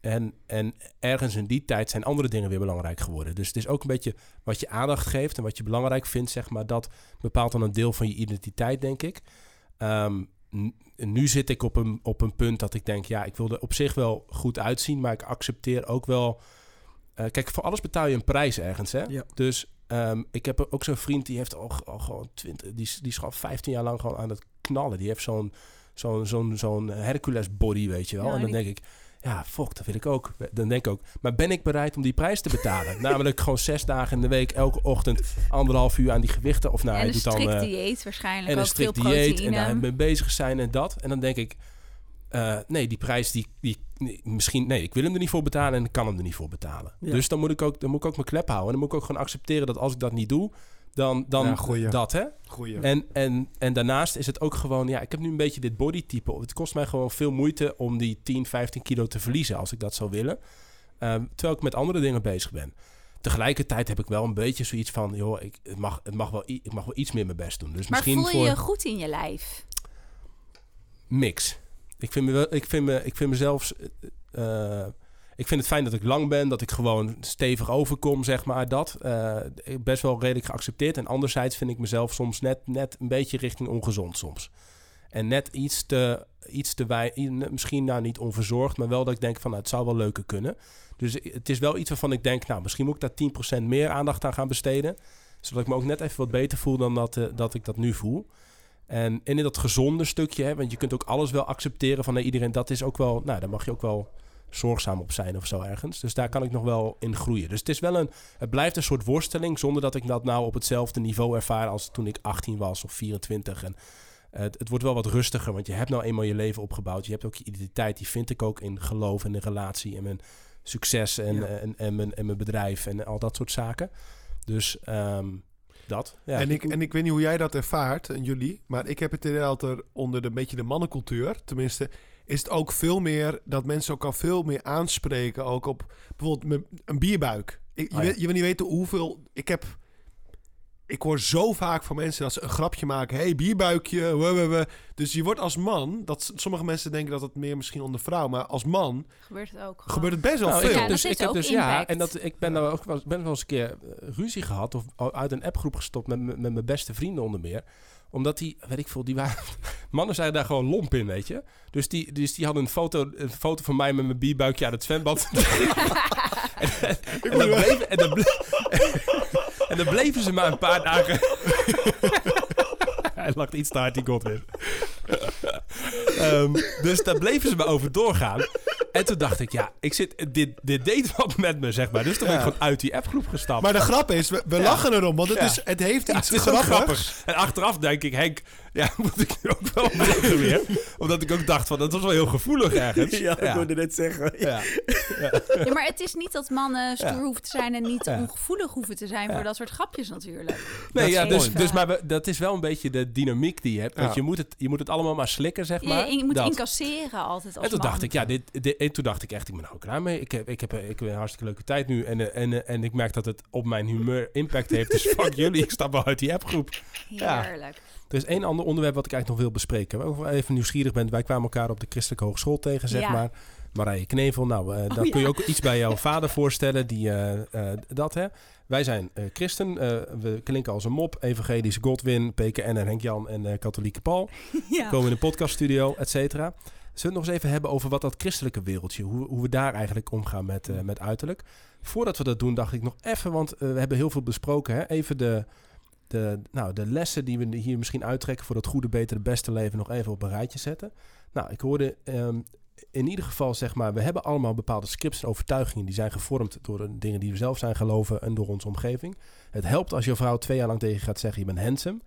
Speaker 2: En, en ergens in die tijd zijn andere dingen weer belangrijk geworden. Dus het is ook een beetje wat je aandacht geeft... en wat je belangrijk vindt, zeg maar... dat bepaalt dan een deel van je identiteit, denk ik. N- nu zit ik op een, op een punt dat ik denk... ja, ik wil er op zich wel goed uitzien... maar ik accepteer ook wel... eh, kijk, voor alles betaal je een prijs ergens, hè?
Speaker 4: Ja.
Speaker 2: Dus ehm, ik heb ook zo'n vriend... die heeft al, al gewoon 20... Die, is- die is gewoon 15 jaar lang gewoon aan het knallen. Die heeft zo'n zo'n zo'n zo'n Hercules body, weet je wel.
Speaker 1: Ja,
Speaker 2: en dan denk ik... Ja, fuck, dat wil ik ook. Dan denk ik ook, maar ben ik bereid om die prijs te betalen? [laughs] Namelijk gewoon zes dagen in de week, elke ochtend anderhalf uur aan die gewichten. Of nou,
Speaker 1: en een
Speaker 2: doet
Speaker 1: strikt
Speaker 2: eh,
Speaker 1: dieet waarschijnlijk.
Speaker 2: en een
Speaker 1: ook veel
Speaker 2: strikt dieet en
Speaker 1: proteïne.
Speaker 2: daar mee bezig zijn en dat. En dan denk ik, eh, nee, die prijs, die, die, nee, misschien, nee, ik wil hem er niet voor betalen en ik kan hem er niet voor betalen.
Speaker 4: Ja.
Speaker 2: Dus dan moet, ik ook, dan moet ik ook mijn klep houden. En dan moet ik ook gewoon accepteren dat als ik dat niet doe, dan, dan
Speaker 3: Ja, goeie.
Speaker 2: dat, hè.
Speaker 3: Goeie.
Speaker 2: En, en, en daarnaast is het ook gewoon, ja, ik heb nu een beetje dit bodytype. Het kost mij gewoon veel moeite om die 10, 15 kilo te verliezen als ik dat zou willen. Ehm, terwijl ik met andere dingen bezig ben. Tegelijkertijd heb ik wel een beetje zoiets van, joh, ik, het, mag, het mag wel, ik mag wel iets meer mijn best doen. Dus
Speaker 1: maar
Speaker 2: misschien
Speaker 1: voel je
Speaker 2: voor
Speaker 1: je goed in je lijf?
Speaker 2: mix. Ik vind, me wel, ik vind, me, ik vind mezelf. eh, eh, ik vind het fijn dat ik lang ben, dat ik gewoon stevig overkom, zeg maar. Dat eh, best wel redelijk geaccepteerd. En anderzijds vind ik mezelf soms net, net een beetje richting ongezond soms. En net iets te, iets te misschien nou niet onverzorgd, maar wel dat ik denk van nou, het zou wel leuker kunnen. Dus het is wel iets waarvan ik denk, nou, misschien moet ik daar 10% meer aandacht aan gaan besteden. Zodat ik me ook net even wat beter voel dan dat, eh, dat ik dat nu voel. En, in dat gezonde stukje, hè, want je kunt ook alles wel accepteren van nee, iedereen, dat is ook wel, nou, daar mag je ook wel zorgzaam op zijn of zo ergens. Dus daar kan ik nog wel in groeien. Dus het is wel een, het blijft een soort worsteling, zonder dat ik dat nou op hetzelfde niveau ervaar als toen ik 18 was of 24. En het, het wordt wel wat rustiger, want je hebt nou eenmaal je leven opgebouwd. Je hebt ook je identiteit, die vind ik ook in geloof en in relatie en mijn succes en,
Speaker 4: Ja.
Speaker 2: en, en, mijn, en mijn bedrijf en al dat soort zaken. Dus ehm, dat. Ja.
Speaker 3: En, ik, en ik weet niet hoe jij dat ervaart, en jullie, maar ik heb het idee dat er onder de een beetje de mannencultuur, tenminste, is het ook veel meer dat mensen ook al veel meer aanspreken, ook op bijvoorbeeld een bierbuik. Ik, je,
Speaker 2: Oh ja.
Speaker 3: weet, je wil niet weten hoeveel. Ik heb. Ik hoor zo vaak van mensen dat ze een grapje maken. hey, bierbuikje. we, we, we. Dus je wordt als man. Dat, sommige mensen denken dat het meer misschien onder vrouw. Maar als man
Speaker 1: Gebeurt het ook? gewoon?
Speaker 3: gebeurt het best wel
Speaker 2: Nou,
Speaker 3: veel.
Speaker 1: Ja,
Speaker 2: dus, ik heb dus ja, en dat, ik ben, nou ook wel, ben wel eens een keer eh, ruzie gehad of uit een appgroep gestopt met, met mijn beste vrienden onder meer omdat die, weet ik veel, die waren... [laughs] Mannen zijn daar gewoon lomp in, weet je. Dus die, dus die hadden een foto, een foto van mij met mijn bierbuikje aan het zwembad. [laughs] en, en, dan bleven, en, [laughs] en bleven ze maar een paar dagen... Hij lacht iets te hard, die Godwin. Ehm, dus daar bleven ze maar over doorgaan. En toen dacht ik, ja, ik zit, dit, dit deed wat met me, zeg maar. Dus toen ben ik
Speaker 3: Ja.
Speaker 2: gewoon uit die appgroep gestapt.
Speaker 3: Maar de grap is, we, we
Speaker 2: Ja.
Speaker 3: lachen erom, want het,
Speaker 2: Ja.
Speaker 3: is, het heeft
Speaker 2: Ja,
Speaker 3: iets
Speaker 2: het is ook
Speaker 3: grappigs.
Speaker 2: grappig. En achteraf denk ik, Henk, ja, [laughs] moet ik nu ook wel lachen weer. Omdat ik ook dacht van, dat was wel heel gevoelig ergens.
Speaker 4: Ja, ik wilde net zeggen.
Speaker 2: Ja.
Speaker 1: Ja, maar het is niet dat mannen stoer
Speaker 2: Ja.
Speaker 1: hoeven te zijn en niet
Speaker 2: Ja.
Speaker 1: ongevoelig hoeven te zijn
Speaker 2: Ja.
Speaker 1: voor dat soort grapjes natuurlijk.
Speaker 2: Nee,
Speaker 1: Dat
Speaker 2: ja, dus,
Speaker 1: even-
Speaker 2: dus maar we- dat is wel een beetje de dynamiek die je hebt. Want
Speaker 3: Ja.
Speaker 2: je moet, het, je moet het allemaal maar slikken, zeg maar.
Speaker 1: je, je moet
Speaker 2: Dat.
Speaker 1: incasseren altijd als
Speaker 2: En toen
Speaker 1: man.
Speaker 2: dacht ik, ja, dit, dit, en toen dacht ik echt, ik ben er ook klaar mee. Ik heb, ik heb, ik heb een hartstikke leuke tijd nu. En, eh, en, eh, en ik merk dat het op mijn humeur impact heeft. Dus [laughs] fuck jullie, ik stap wel uit die appgroep. ja.
Speaker 1: Heerlijk.
Speaker 2: Er is één ander onderwerp wat ik eigenlijk nog wil bespreken. Waar ik wel even nieuwsgierig ben. Wij kwamen elkaar op de Christelijke Hogeschool tegen, zeg
Speaker 1: Ja.
Speaker 2: maar. Marije Knevel, nou, eh dan
Speaker 1: ja.
Speaker 2: kun je ook iets bij jouw [laughs] vader voorstellen. Die, eh, eh, dat, hè. Wij zijn christen. we klinken als een mop. Evangelisch Godwin, PKN en Henk-Jan en eh, katholieke Paul. [laughs]
Speaker 1: Ja.
Speaker 2: Komen in een podcaststudio, et cetera. Zullen we het nog eens even hebben over wat dat christelijke wereldje... hoe, hoe we daar eigenlijk omgaan met, met uiterlijk. Voordat we dat doen, dacht ik nog even... want we hebben heel veel besproken, hè. Even de, de, nou, de lessen die we hier misschien uittrekken... voor dat goede, betere, beste leven nog even op een rijtje zetten. Nou, ik hoorde ehm, in ieder geval, zeg maar... we hebben allemaal bepaalde scripts en overtuigingen... die zijn gevormd door de dingen die we zelf zijn geloven... en door onze omgeving. Het helpt als je vrouw twee jaar lang tegen gaat zeggen... je bent handsome...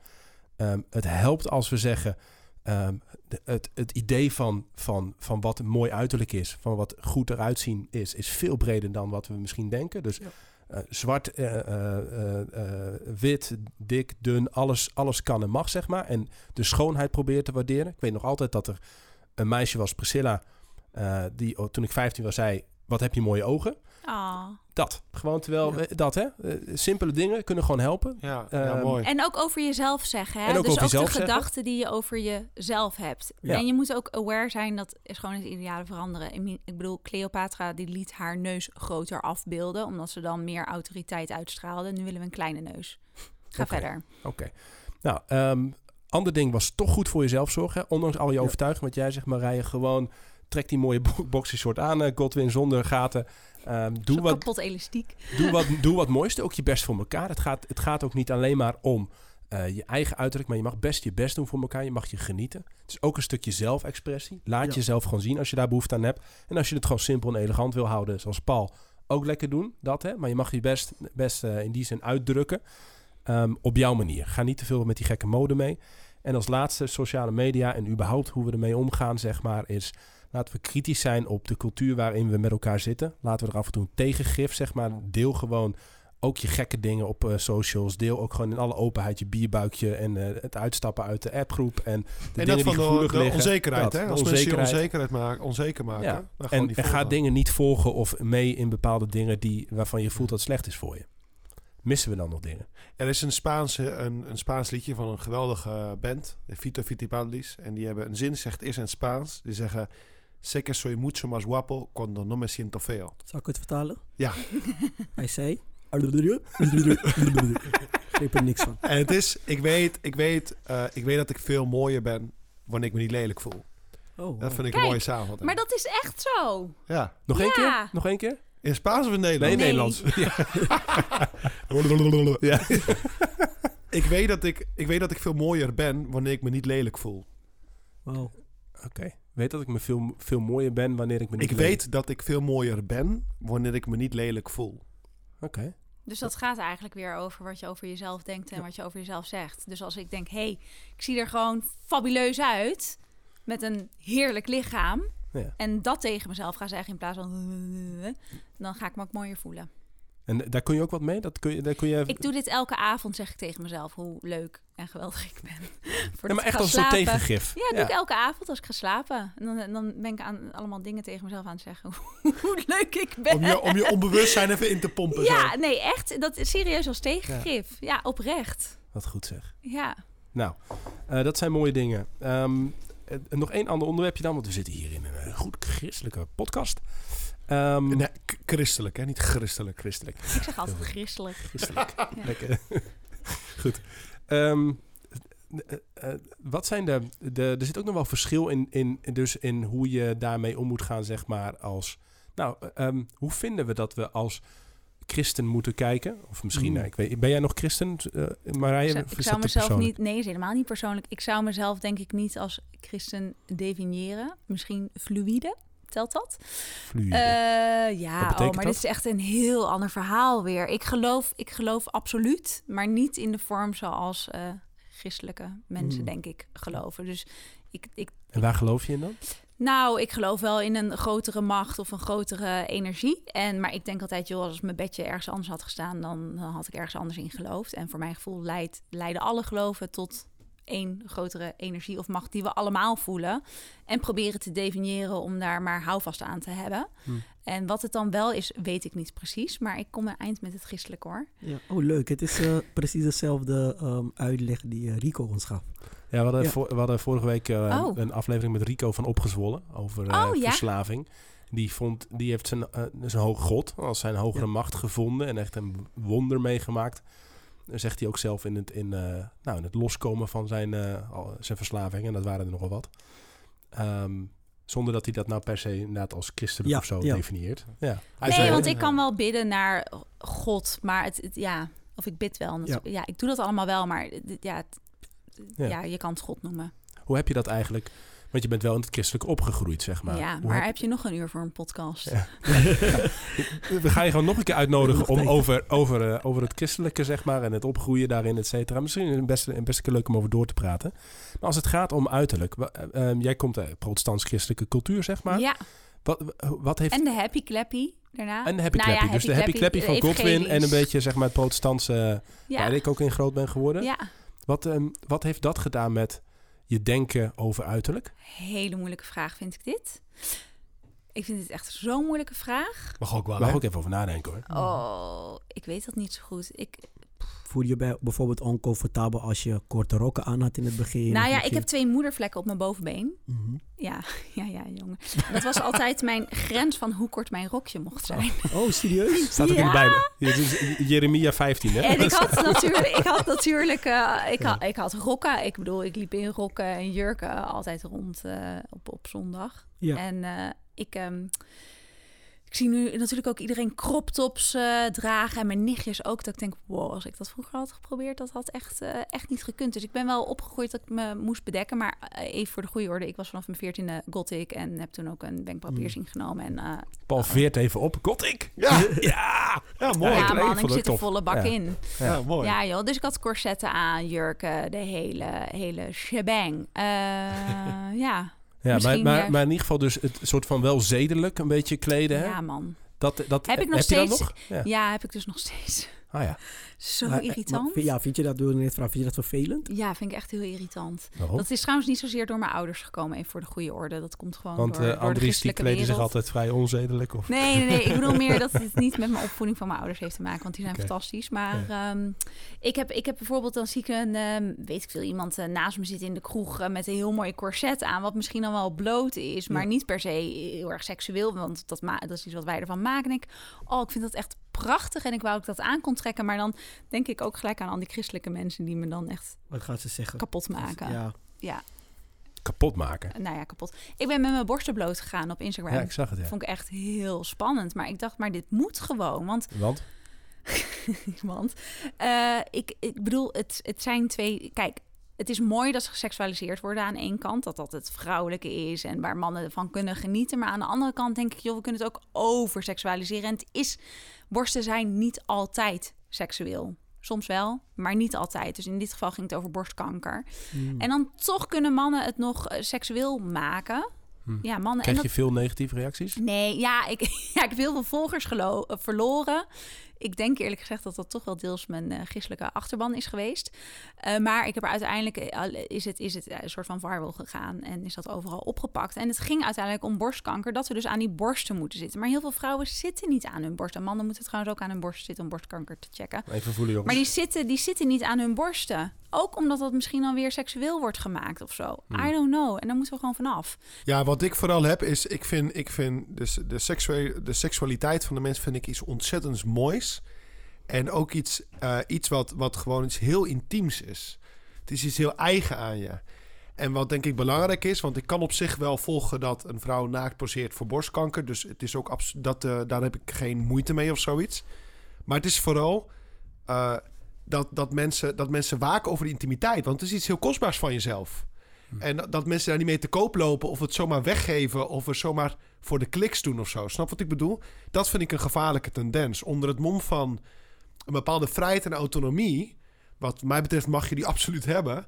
Speaker 2: Ehm, het helpt als we zeggen... ehm, de- het, het idee van, van, van wat een mooi uiterlijk is... van wat goed eruit zien is... is veel breder dan wat we misschien denken. Dus
Speaker 4: Ja.
Speaker 2: eh, zwart, eh, eh, wit, dik, dun... Alles, alles kan en mag, zeg maar. En de schoonheid proberen te waarderen. Ik weet nog altijd dat er een meisje was, Priscilla... eh, die oh, toen ik 15 was zei... Wat heb je mooie ogen?
Speaker 1: Ah.
Speaker 2: Dat. Gewoon terwijl...
Speaker 4: Ja.
Speaker 2: Dat, hè? Eh, simpele dingen kunnen gewoon helpen.
Speaker 3: Ja,
Speaker 2: Ehm,
Speaker 3: ja mooi.
Speaker 1: En ook over jezelf zeggen. Hè?
Speaker 2: En ook
Speaker 1: dus
Speaker 2: over
Speaker 1: ook de gedachten die je over jezelf hebt.
Speaker 4: Ja.
Speaker 1: En je moet ook aware zijn, dat is gewoon het ideale veranderen. Ik bedoel, Cleopatra die liet haar neus groter afbeelden, omdat ze dan meer autoriteit uitstraalde. Nu willen we een kleine neus. Ga verder.
Speaker 2: Oké. Nou, ehm ander ding was toch goed voor jezelf zorgen. Ondanks al je
Speaker 4: Ja.
Speaker 2: overtuiging. Wat jij zegt, Marije, gewoon trek die mooie bo- boxershort aan. eh, Godwin zonder gaten. Ehm, doe, wat,
Speaker 1: kapot elastiek.
Speaker 2: doe, wat, [laughs] doe wat mooiste. Ook je best voor elkaar. Het gaat, het gaat ook niet alleen maar om eh, je eigen uiterlijk. Maar je mag best je best doen voor elkaar. Je mag je genieten. Het is ook een stukje zelfexpressie. Laat
Speaker 4: Ja.
Speaker 2: jezelf gewoon zien als je daar behoefte aan hebt. En als je het gewoon simpel en elegant wil houden, zoals Paul, ook lekker doen. Dat, hè? Maar je mag je best, best eh, in die zin uitdrukken. Ehm, op jouw manier. Ga niet te veel met die gekke mode mee. En als laatste, sociale media en überhaupt hoe we ermee omgaan, zeg maar, is... Laten we kritisch zijn op de cultuur waarin we met elkaar zitten. Laten we er af en toe een tegengif, zeg maar. Deel gewoon ook je gekke dingen op eh, socials. Deel ook gewoon in alle openheid je bierbuikje en eh, het uitstappen uit de appgroep. En de
Speaker 3: en
Speaker 2: dingen
Speaker 3: dat
Speaker 2: die
Speaker 3: van de,
Speaker 2: gevoelig
Speaker 3: de
Speaker 2: liggen.
Speaker 3: onzekerheid,
Speaker 2: Dat,
Speaker 3: hè? Als mensen je
Speaker 2: onzekerheid.
Speaker 3: onzekerheid maken, onzeker maken,
Speaker 2: Ja.
Speaker 3: dan
Speaker 2: En, en ga dingen niet volgen of mee in bepaalde dingen die, waarvan je voelt dat slecht is voor je. Missen we dan nog dingen?
Speaker 3: Er is een, Spaanse, een, een Spaans liedje van een geweldige band, de Vito Fitipaldis. En die hebben een zin, zegt eerst in het Spaans. Die zeggen... Sé que soy mucho más guapo cuando no me siento feo.
Speaker 4: Zal ik het vertalen?
Speaker 3: Ja.
Speaker 4: Hij zei... Ik begreep er niks van.
Speaker 3: En het is, ik weet, ik weet, eh, ik weet dat ik veel mooier ben wanneer ik me niet lelijk voel.
Speaker 4: Oh,
Speaker 3: Dat vind ik
Speaker 1: Kijk,
Speaker 3: een mooie samenvatting.
Speaker 1: Maar dat is echt zo.
Speaker 3: Ja.
Speaker 2: Nog één
Speaker 1: Ja.
Speaker 2: keer? Nog één keer?
Speaker 3: In Spaans of in
Speaker 2: Nee,
Speaker 3: Nederland?
Speaker 2: Nederlands. [laughs] [laughs] Ja.
Speaker 3: ik, weet dat ik, ik weet dat ik veel mooier ben wanneer ik me niet lelijk voel.
Speaker 4: Wow.
Speaker 2: Oké. Weet dat ik me veel, veel mooier ben wanneer ik me niet
Speaker 3: Ik weet dat ik veel mooier ben wanneer ik me niet lelijk voel.
Speaker 2: Oké.
Speaker 1: Dus dat gaat eigenlijk weer over wat je over jezelf denkt en wat je over jezelf zegt. Dus als ik denk, hé, hey, ik zie er gewoon fabuleus uit met een heerlijk lichaam.
Speaker 2: Ja.
Speaker 1: En dat tegen mezelf ga zeggen in plaats van... [laughs] Dan ga ik me ook mooier voelen.
Speaker 2: En daar kun je ook wat mee? Dat kun je, daar kun je...
Speaker 1: Ik doe dit elke avond, zeg ik tegen mezelf, hoe leuk en geweldig ik ben. [laughs] Voordat
Speaker 2: ja, maar
Speaker 1: ik
Speaker 2: echt
Speaker 1: ga
Speaker 2: als een tegengif.
Speaker 1: Ja, doe ik elke avond als ik ga slapen. En dan, dan ben ik aan, allemaal dingen tegen mezelf aan het zeggen. [laughs] Hoe leuk ik ben.
Speaker 3: Om je, om je onbewustzijn even in te pompen.
Speaker 1: ja,
Speaker 3: zo.
Speaker 1: nee, echt. Dat is serieus als tegengif. Ja, oprecht.
Speaker 2: Wat goed zeg.
Speaker 1: Ja.
Speaker 2: Nou, eh, dat zijn mooie dingen. Ehm, eh, nog één ander onderwerpje dan, want we zitten hier in een eh, goed christelijke podcast. Ehm,
Speaker 3: Nee, christelijk, hè? Niet christelijk.
Speaker 2: Christelijk.
Speaker 1: Ik zeg altijd christelijk.
Speaker 2: Christelijk.
Speaker 1: Ja.
Speaker 2: Lekker. Goed. Ehm, eh, eh, wat zijn de, de... Er zit ook nog wel verschil in, in, dus in hoe je daarmee om moet gaan, zeg maar, als... Nou, eh, ehm, hoe vinden we dat we als christen moeten kijken? Of misschien,
Speaker 4: Mm.
Speaker 2: nou, ik weet, ben jij nog christen, eh Marije?
Speaker 1: Ik zou, ik mezelf niet... Nee, is helemaal niet persoonlijk. Ik zou mezelf denk ik niet als christen definiëren. Misschien fluïde. Telt dat? Eh, ja, oh, maar
Speaker 2: dat?
Speaker 1: dit is echt een heel ander verhaal weer. Ik geloof, ik geloof absoluut, maar niet in de vorm zoals eh, christelijke mensen,
Speaker 4: Mm.
Speaker 1: denk ik, geloven. Dus ik, ik,
Speaker 2: en waar geloof je in dan?
Speaker 1: nou, ik geloof wel in een grotere macht of een grotere energie. En, maar ik denk altijd, joh, als mijn bedje ergens anders had gestaan, dan, dan had ik ergens anders in geloofd. En voor mijn gevoel leidt, leiden alle geloven tot één grotere energie of macht die we allemaal voelen. En proberen te definiëren om daar maar houvast aan te hebben.
Speaker 2: Hmm.
Speaker 1: En wat het dan wel is, weet ik niet precies. Maar ik kom een eind met het christelijk hoor.
Speaker 4: Ja. Oh, leuk. Het is eh, precies dezelfde ehm, uitleg die eh, Rico ons gaf.
Speaker 2: Ja, we hadden,
Speaker 4: Ja.
Speaker 2: voor- we hadden vorige week eh,
Speaker 1: Oh.
Speaker 2: een aflevering met Rico van Opgezwollen over eh,
Speaker 1: Oh, ja?
Speaker 2: verslaving. Die, vond, die heeft zijn, zijn hoge god als zijn hogere
Speaker 4: Ja.
Speaker 2: macht gevonden en echt een wonder meegemaakt. Zegt hij ook zelf in het, in, eh, nou, in het loskomen van zijn, eh, al- zijn verslaving. En dat waren er nogal wat. Ehm, zonder dat hij dat nou per se inderdaad als christelijk
Speaker 4: Ja,
Speaker 2: of zo
Speaker 4: ja.
Speaker 2: definieert. Ja.
Speaker 3: Hij
Speaker 1: nee,
Speaker 3: zei-
Speaker 1: want ik kan wel bidden naar God, maar het, het- ja, of ik bid wel. Ja. ja, ik doe dat allemaal wel, maar dit- ja, het-
Speaker 2: Ja.
Speaker 1: ja. je kan het God noemen.
Speaker 2: Hoe heb je dat eigenlijk? Want je bent wel in het christelijk opgegroeid, zeg maar.
Speaker 1: ja, maar
Speaker 2: heb-
Speaker 1: heb je nog een uur voor een podcast?
Speaker 2: Ja. We gaan je gewoon nog een keer uitnodigen om over, over, eh, over het christelijke, zeg maar, en het opgroeien daarin, et cetera. Misschien een best, een best leuk om over door te praten. Maar als het gaat om uiterlijk, eh, ehm, jij komt uit protestants-christelijke cultuur, zeg maar.
Speaker 1: Ja,
Speaker 2: Wat, wat heeft...
Speaker 1: en de happy clappy daarna.
Speaker 2: En de happy
Speaker 1: Nou ja,
Speaker 2: clappy. dus de happy clappy van Godwin en een beetje, zeg maar, het protestantse,
Speaker 1: Ja,
Speaker 2: waar ik ook in groot ben geworden.
Speaker 1: ja,
Speaker 2: Wat, ehm, wat heeft dat gedaan met je denken over uiterlijk?
Speaker 1: hele moeilijke vraag vind ik dit. Ik vind dit echt zo'n moeilijke vraag.
Speaker 3: Mag ook wel,
Speaker 2: Mag
Speaker 3: hè?
Speaker 2: ook even over nadenken hoor.
Speaker 1: Oh, ik weet dat niet zo goed. Ik,
Speaker 4: Voel je je bij- bijvoorbeeld oncomfortabel als je korte rokken aan had in het begin?
Speaker 1: nou ja, ik
Speaker 4: je-
Speaker 1: heb twee moedervlekken op mijn bovenbeen.
Speaker 4: Mhm.
Speaker 1: Ja, [laughs] ja, ja, jongen. Dat was altijd mijn grens van hoe kort mijn rokje mocht zijn.
Speaker 4: Oh, serieus? [laughs]
Speaker 2: Staat ook in de
Speaker 1: Ja.
Speaker 2: Bijbel. Jeremia 15 hè?
Speaker 1: En ik had [laughs] natuurlijk, ik had natuurlijk, eh, ik, had, ik had rokken. Ik bedoel, ik liep in rokken en jurken altijd rond eh, op, op zondag.
Speaker 4: Ja.
Speaker 1: En eh, ik, ehm, ik zie nu natuurlijk ook iedereen crop tops eh, dragen en mijn nichtjes ook. Dat ik denk, wow, als ik dat vroeger had geprobeerd, dat had echt, eh, echt niet gekund. Dus ik ben wel opgegroeid dat ik me moest bedekken. Maar eh, even voor de goede orde, ik was vanaf mijn veertiende gothic en heb toen ook een wenkbrauwpiercing genomen. En eh,
Speaker 2: Paul veert even op. Gothic!
Speaker 3: Ja, [laughs]
Speaker 2: Ja!
Speaker 3: ja mooi.
Speaker 2: Ja,
Speaker 1: ja,
Speaker 2: ik- ik
Speaker 1: man, ik
Speaker 2: het
Speaker 1: zit er volle bak
Speaker 2: Ja.
Speaker 1: in.
Speaker 3: Ja, mooi.
Speaker 1: Ja, joh. Dus ik had corsetten aan, jurken, de hele, hele shebang. Eh, [laughs] ja.
Speaker 2: Ja, maar, maar, maar in ieder geval dus het soort van wel zedelijk een beetje kleden, hè?
Speaker 1: ja, man.
Speaker 2: Dat, dat,
Speaker 1: Heb ik nog steeds-
Speaker 2: nog? Ja.
Speaker 1: Ja, heb ik dus nog steeds.
Speaker 2: Ah ja. [laughs]
Speaker 1: Zo
Speaker 4: Maar-
Speaker 1: irritant.
Speaker 4: maar- ja, vind je dat, ik net vragen, vind je dat vervelend?
Speaker 1: Ja, vind ik echt heel irritant.
Speaker 2: Waarom?
Speaker 1: Dat is trouwens niet zozeer door mijn ouders gekomen, even voor de goede orde. Dat komt gewoon
Speaker 2: Want
Speaker 1: door,
Speaker 2: eh
Speaker 1: door de
Speaker 2: die kleden zich altijd vrij onzedelijk. Of...
Speaker 1: Nee, nee, nee. Ik bedoel [laughs] meer dat het niet met mijn opvoeding van mijn ouders heeft te maken. Want die zijn fantastisch. Maar ehm, ik, heb, ik heb bijvoorbeeld, dan zie ik een, ehm, weet ik veel, iemand eh, naast me zitten in de kroeg eh, met een heel mooi corset aan. Wat misschien dan wel bloot is, maar
Speaker 4: Ja.
Speaker 1: niet per se heel erg seksueel. Want dat, ma- dat is iets wat wij ervan maken. En ik, oh, ik vind dat echt prachtig. En ik wou ook dat aan kon trekken. Maar dan denk ik ook gelijk aan al die christelijke mensen die me dan echt
Speaker 4: Wat gaat ze zeggen?
Speaker 1: kapot maken. Ja,
Speaker 4: Ja.
Speaker 2: Kapot maken.
Speaker 1: nou ja, kapot. Ik ben met mijn borsten bloot gegaan op Instagram.
Speaker 2: Ja, ik zag het, ja.
Speaker 1: Vond ik echt heel spannend. Maar ik dacht, maar dit moet gewoon. Want
Speaker 2: Want? [laughs]
Speaker 1: Want eh, ik, ik bedoel, het, het zijn twee. Kijk, het is mooi dat ze geseksualiseerd worden aan één kant. Dat dat het vrouwelijke is en waar mannen van kunnen genieten. Maar aan de andere kant denk ik, joh, we kunnen het ook overseksualiseren. En het is, borsten zijn niet altijd seksueel. Soms wel, maar niet altijd. Dus in dit geval ging het over borstkanker.
Speaker 2: Hmm.
Speaker 1: En dan toch kunnen mannen het nog eh, seksueel maken.
Speaker 2: Hm.
Speaker 1: Ja, mannen.
Speaker 2: Krijg
Speaker 1: en
Speaker 2: je veel negatieve reacties?
Speaker 1: Nee, ja ik, [laughs] ja, ik heb heel veel volgers gelo- eh, verloren. Ik denk eerlijk gezegd dat dat toch wel deels mijn christelijke achterban is geweest. Eh, maar ik heb er uiteindelijk, eh, is het, is het een soort van viral gegaan en is dat overal opgepakt. En het ging uiteindelijk om borstkanker, dat we dus aan die borsten moeten zitten. Maar heel veel vrouwen zitten niet aan hun borst. En mannen moeten trouwens ook aan hun borst zitten om borstkanker te checken.
Speaker 2: Even voelen jongens.
Speaker 1: Maar die zitten, die zitten niet aan hun borsten. Ook omdat dat misschien dan weer seksueel wordt gemaakt of zo.
Speaker 2: Hmm.
Speaker 1: I don't know. En daar moeten we gewoon vanaf.
Speaker 3: Ja, wat ik vooral heb is, ik vind, ik vind dus de, de seksualiteit van de mens vind ik iets ontzettends moois. En ook iets, eh, iets wat, wat gewoon iets heel intiems is. Het is iets heel eigen aan je. En wat denk ik belangrijk is, want ik kan op zich wel volgen dat een vrouw naakt poseert voor borstkanker. Dus het is ook dat, eh, daar heb ik geen moeite mee of zoiets. Maar het is vooral eh, dat, dat, mensen, dat mensen waken over de intimiteit. Want het is iets heel kostbaars van jezelf. En dat, dat mensen daar niet mee te koop lopen of het zomaar weggeven of er zomaar voor de kliks doen of zo. Snap wat ik bedoel? Dat vind ik een gevaarlijke tendens. Onder het mom van een bepaalde vrijheid en autonomie, wat mij betreft mag je die absoluut hebben.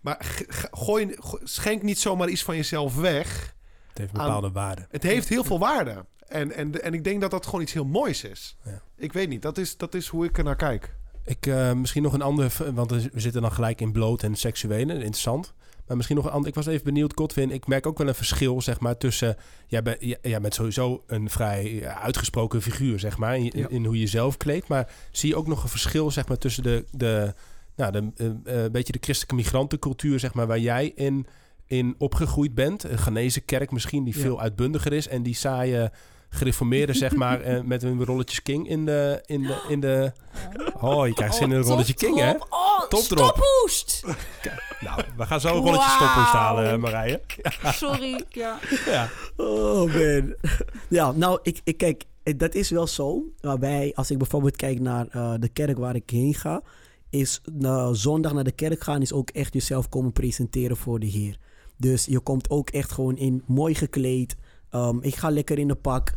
Speaker 3: Maar gooi, go- schenk niet zomaar iets van jezelf weg.
Speaker 2: Het heeft bepaalde waarde.
Speaker 3: Het heeft heel veel waarde. En, en, en ik denk dat dat gewoon iets heel moois is.
Speaker 2: Ja.
Speaker 3: Ik weet niet, dat is, dat is hoe ik er naar kijk.
Speaker 2: Ik, eh, misschien nog een ander, v- want we zitten dan gelijk in bloot en seksuele, interessant. Maar misschien nog een ander. Ik was even benieuwd, Godwin. Ik merk ook wel een verschil, zeg maar, tussen. Jij, bent jij, jij bent sowieso een vrij ja, uitgesproken figuur, zeg maar, in,
Speaker 4: Ja.
Speaker 2: in hoe je zelf kleedt. Maar zie je ook nog een verschil, zeg maar, tussen de, de, nou, de eh, eh, beetje de christelijke migrantencultuur, zeg maar, waar jij in, in opgegroeid bent. Een Ghanese kerk misschien, die
Speaker 4: Ja.
Speaker 2: veel uitbundiger is. En die saaie gereformeerden, zeg maar, eh, met hun rolletjes king in de, in de, in de... Oh, je krijgt zin in een rolletje king, hè?
Speaker 1: Oh,
Speaker 2: Topdrop.
Speaker 1: stophoest!
Speaker 2: Nou, we gaan zo een rolletje stoppoest halen,
Speaker 1: Wauw.
Speaker 2: eh, Marije.
Speaker 1: Sorry. Ja.
Speaker 2: Ja.
Speaker 4: Oh man. Ja, nou, ik, ik kijk, eh, dat is wel zo. Waarbij, als ik bijvoorbeeld kijk naar eh, de kerk waar ik heen ga, is eh, zondag naar de kerk gaan is ook echt jezelf komen presenteren voor de Heer. Dus je komt ook echt gewoon in mooi gekleed. Ehm, ik ga lekker in een pak.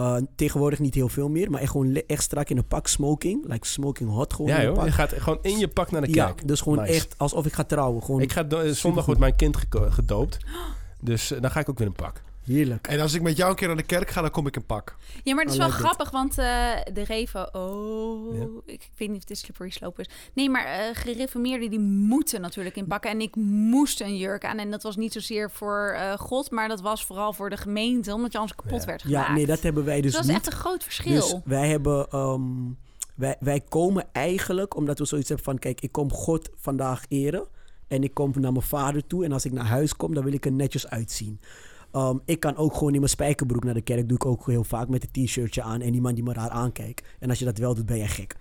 Speaker 4: Uh, tegenwoordig niet heel veel meer, maar echt gewoon echt strak in een pak smoking. Like smoking hot gewoon
Speaker 2: Ja
Speaker 4: in
Speaker 2: joh, je gaat gewoon in je pak naar de
Speaker 4: Ja,
Speaker 2: kerk.
Speaker 4: dus gewoon
Speaker 2: Nice.
Speaker 4: echt alsof ik ga trouwen. Gewoon
Speaker 2: Ik ga do- zondag wordt mijn kind gedoopt. Dus eh, dan ga ik ook weer een pak.
Speaker 4: Heerlijk.
Speaker 3: En als ik met jou een keer naar de kerk ga, dan kom ik in pak.
Speaker 1: Ja, maar het is wel
Speaker 4: it.
Speaker 1: grappig, want eh, de Revo... Oh,
Speaker 2: Ja.
Speaker 1: ik weet niet of dit slippery slope is. Nee, maar eh gereformeerden die moeten natuurlijk inpakken. En ik moest een jurk aan. En dat was niet zozeer voor eh, God, maar dat was vooral voor de gemeente. Omdat je anders kapot
Speaker 2: Ja.
Speaker 1: werd gemaakt.
Speaker 4: Ja, nee, dat hebben wij dus
Speaker 1: Dus dat is echt een groot verschil.
Speaker 4: Dus wij hebben. ehm, wij, wij komen eigenlijk omdat we zoiets hebben van: kijk, ik kom God vandaag eren. En ik kom naar mijn vader toe. En als ik naar huis kom, dan wil ik er netjes uitzien. Ehm, ik kan ook gewoon in mijn spijkerbroek naar de kerk. Doe ik ook heel vaak met een t-shirtje aan. En iemand die me raar aankijkt. En als je dat wel doet, ben je gek.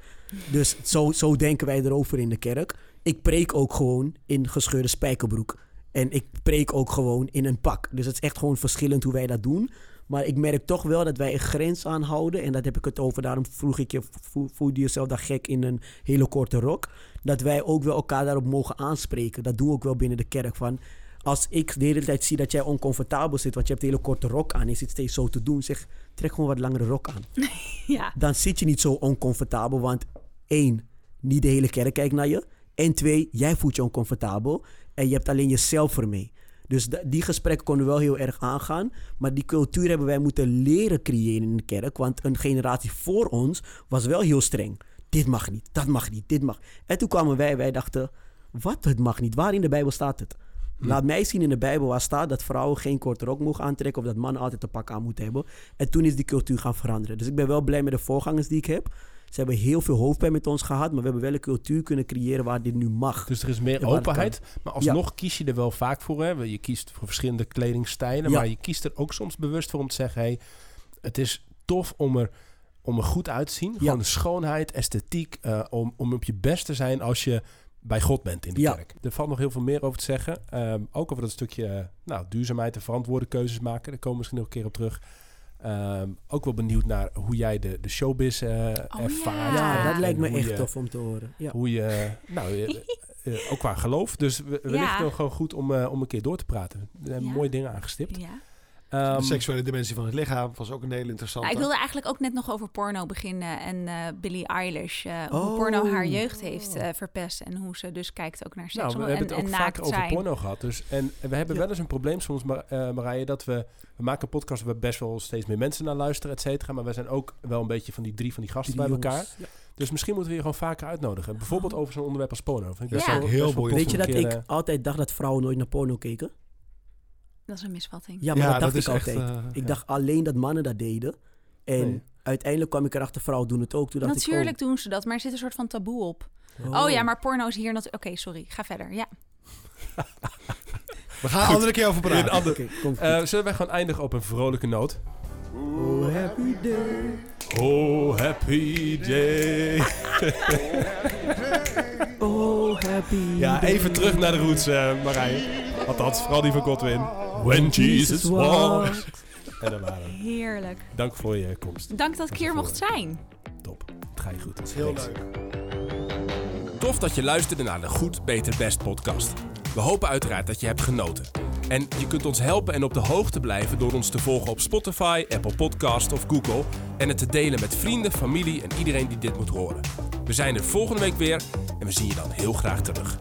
Speaker 4: Dus zo, zo denken wij erover in de kerk. Ik preek ook gewoon in gescheurde spijkerbroek. En ik preek ook gewoon in een pak. Dus het is echt gewoon verschillend hoe wij dat doen. Maar ik merk toch wel dat wij een grens aanhouden. En dat heb ik het over. Daarom vroeg ik je, vo- voel je jezelf dan gek in een hele korte rok? Dat wij ook wel elkaar daarop mogen aanspreken. Dat doen we ook wel binnen de kerk. Van, als ik de hele tijd zie dat jij oncomfortabel zit, want je hebt een hele korte rok aan. En je zit steeds zo te doen. Zeg, trek gewoon wat langere rok aan. [laughs]
Speaker 1: ja.
Speaker 4: Dan zit je niet zo oncomfortabel. Want één, niet de hele kerk kijkt naar je. En twee, jij voelt je oncomfortabel. En je hebt alleen jezelf ermee. Dus da- die gesprekken konden wel heel erg aangaan. Maar die cultuur hebben wij moeten leren creëren in de kerk. Want een generatie voor ons was wel heel streng. Dit mag niet, dat mag niet, dit mag. En toen kwamen wij, wij dachten, wat, het mag niet? Waar in de Bijbel staat het? Laat mij zien in de Bijbel waar staat dat vrouwen geen korte rok mogen aantrekken... of dat mannen altijd een pak aan moeten hebben. En toen is die cultuur gaan veranderen. Dus ik ben wel blij met de voorgangers die ik heb. Ze hebben heel veel hoofdpijn met ons gehad... maar we hebben wel een cultuur kunnen creëren waar dit nu mag.
Speaker 2: Dus er is meer openheid. Maar alsnog kies je er wel vaak voor. Hè? Je kiest voor verschillende kledingstijlen.
Speaker 4: Ja.
Speaker 2: Maar je kiest er ook soms bewust voor om te zeggen... Hey, het is tof om er, om er goed uit te zien.
Speaker 4: Ja.
Speaker 2: Gewoon de schoonheid, esthetiek. eh, om, om op je best te zijn als je bij God bent in de
Speaker 4: Ja.
Speaker 2: kerk. Er valt nog heel veel meer over te zeggen. Ehm, ook over dat stukje eh, nou, duurzaamheid en verantwoorde keuzes maken. Daar komen we misschien nog een keer op terug. Ehm, ook wel benieuwd naar hoe jij de, de showbiz eh,
Speaker 1: Oh,
Speaker 2: ervaart.
Speaker 4: ja, dat
Speaker 2: En
Speaker 4: lijkt me echt
Speaker 2: je-
Speaker 4: tof om te horen. Ja.
Speaker 2: hoe je, nou, eh, [laughs] eh, ook qua geloof. Dus we- wellicht
Speaker 1: Ja.
Speaker 2: wel gewoon goed om, eh, om een keer door te praten. Er zijn
Speaker 1: Ja.
Speaker 2: mooie dingen aangestipt.
Speaker 1: ja.
Speaker 2: Ehm,
Speaker 3: de seksuele dimensie van het lichaam was ook een hele interessante.
Speaker 1: Nou, ik wilde eigenlijk ook net nog over porno beginnen. En eh Billie Eilish. eh, hoe
Speaker 4: Oh.
Speaker 1: porno haar jeugd heeft eh, verpest. En hoe ze dus kijkt ook naar seks.
Speaker 2: nou, we
Speaker 1: en,
Speaker 2: hebben het
Speaker 1: en
Speaker 2: ook
Speaker 1: naakt
Speaker 2: vaker over
Speaker 1: zijn.
Speaker 2: porno gehad. Dus, en we hebben
Speaker 4: Ja.
Speaker 2: wel eens een probleem soms, Mar eh, Marije, dat we... We maken een podcast waar best wel steeds meer mensen naar luisteren, et cetera. Maar we zijn ook wel een beetje van die drie van die gasten
Speaker 4: Die
Speaker 2: bij
Speaker 4: jongens.
Speaker 2: elkaar.
Speaker 4: Ja.
Speaker 2: Dus misschien moeten we je gewoon vaker uitnodigen. Bijvoorbeeld over zo'n onderwerp als porno. Vind ik
Speaker 1: Ja.
Speaker 3: Heel
Speaker 4: Weet je dat ik altijd dacht dat vrouwen nooit naar porno keken?
Speaker 1: Dat is een misvatting.
Speaker 4: Ja, maar dat dacht
Speaker 3: is
Speaker 4: ik
Speaker 3: echt,
Speaker 4: altijd.
Speaker 3: eh,
Speaker 4: ik
Speaker 3: ja.
Speaker 4: dacht alleen dat mannen dat deden. En
Speaker 2: Nee.
Speaker 4: uiteindelijk kwam ik erachter, vrouwen doen het ook. Toen dacht
Speaker 1: Natuurlijk
Speaker 4: ik,
Speaker 1: doen ze dat, maar er zit een soort van taboe op.
Speaker 4: oh,
Speaker 1: Oh, ja, maar porno is hier natuurlijk... Oké, sorry. Ga verder. Ja.
Speaker 3: We gaan een andere keer over
Speaker 2: in een
Speaker 3: praten.
Speaker 2: ander-
Speaker 4: goed.
Speaker 2: Eh, zullen wij gewoon eindigen op een vrolijke noot?
Speaker 4: oh, happy day.
Speaker 2: Oh, happy day.
Speaker 4: Oh, happy
Speaker 2: Ja,
Speaker 4: day.
Speaker 2: even terug naar de roots, eh Marije. Althans, vooral die van Godwin. When Jesus walks. En dan waren we.
Speaker 1: Heerlijk.
Speaker 2: Dank voor je komst.
Speaker 1: Dank dat ik hier mocht zijn.
Speaker 2: Top. Het gaat je goed.
Speaker 3: Dat is heel
Speaker 2: Thanks.
Speaker 3: leuk.
Speaker 2: Tof dat je luisterde naar de Goed, Beter, Best podcast. We hopen uiteraard dat je hebt genoten. En je kunt ons helpen en op de hoogte blijven door ons te volgen op Spotify, Apple Podcast of Google. En het te delen met vrienden, familie en iedereen die dit moet horen. We zijn er volgende week weer en we zien je dan heel graag terug.